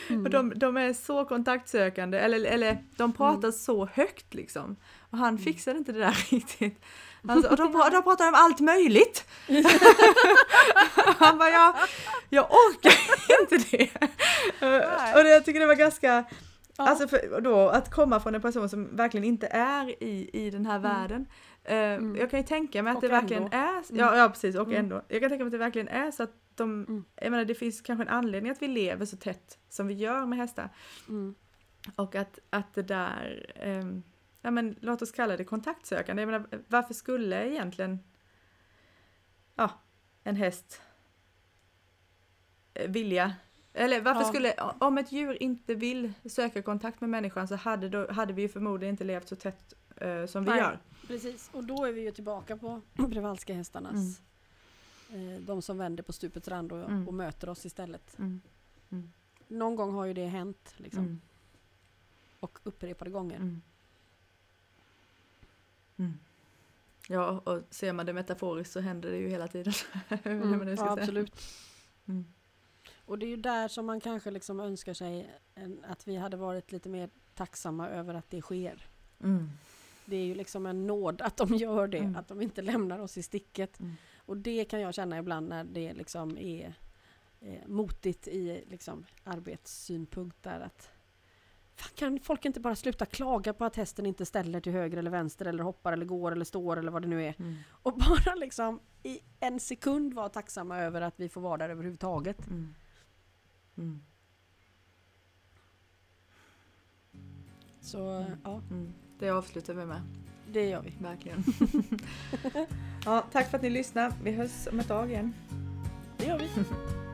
Mm. Och de, de är så kontaktsökande, eller, eller de pratar så högt liksom. Och han fixade inte det där riktigt. Alltså, och de, de pratar om allt möjligt. han bara, jag, jag orkar inte det. Nej. och det, jag tycker det var ganska. Alltså för, då, att komma från en person som verkligen inte är i, i den här världen. Eh, Mm. Jag kan ju tänka mig att Och det verkligen ändå. är, Mm. ja, ja precis, och Mm. ändå. Jag kan tänka mig att det verkligen är så att de, Mm. jag menar det finns kanske en anledning att vi lever så tätt som vi gör med hästar. Mm. Och att, att det där, ehm, ja men låt oss kalla det kontaktsökande. Jag menar, varför skulle egentligen ja, en häst eh, vilja, eller varför Ja. skulle, om ett djur inte vill söka kontakt med människan så hade, då, hade vi ju förmodligen inte levt så tätt eh, som vi Nej. gör. Precis, och då är vi ju tillbaka på Przewalska hästarnas. Eh, de som vänder på stupets rand och, Mm. och möter oss istället. Mm. Mm. Någon gång har ju det hänt liksom, Mm. och upprepade gånger. Mm. Mm. Ja, och ser man det metaforiskt så händer det ju hela tiden. Mm. Ja, absolut. Mm. Och det är ju där som man kanske liksom önskar sig en, att vi hade varit lite mer tacksamma över att det sker. Mm. Det är ju liksom en nåd att de gör det, Mm. att de inte lämnar oss i sticket. Mm. Och det kan jag känna ibland när det liksom är eh, motigt i liksom, arbetssynpunkt där att fan, kan folk inte bara sluta klaga på att hästen inte ställer till höger eller vänster eller hoppar eller går eller står eller vad det nu är Mm. och bara liksom i en sekund vara tacksamma över att vi får vara där överhuvudtaget. Mm. Mm. Så ja, Mm. Det avslutar vi med, det gör vi. verkligen. ja, tack för att ni lyssnade. Vi hörs om ett tag igen. Det gör vi.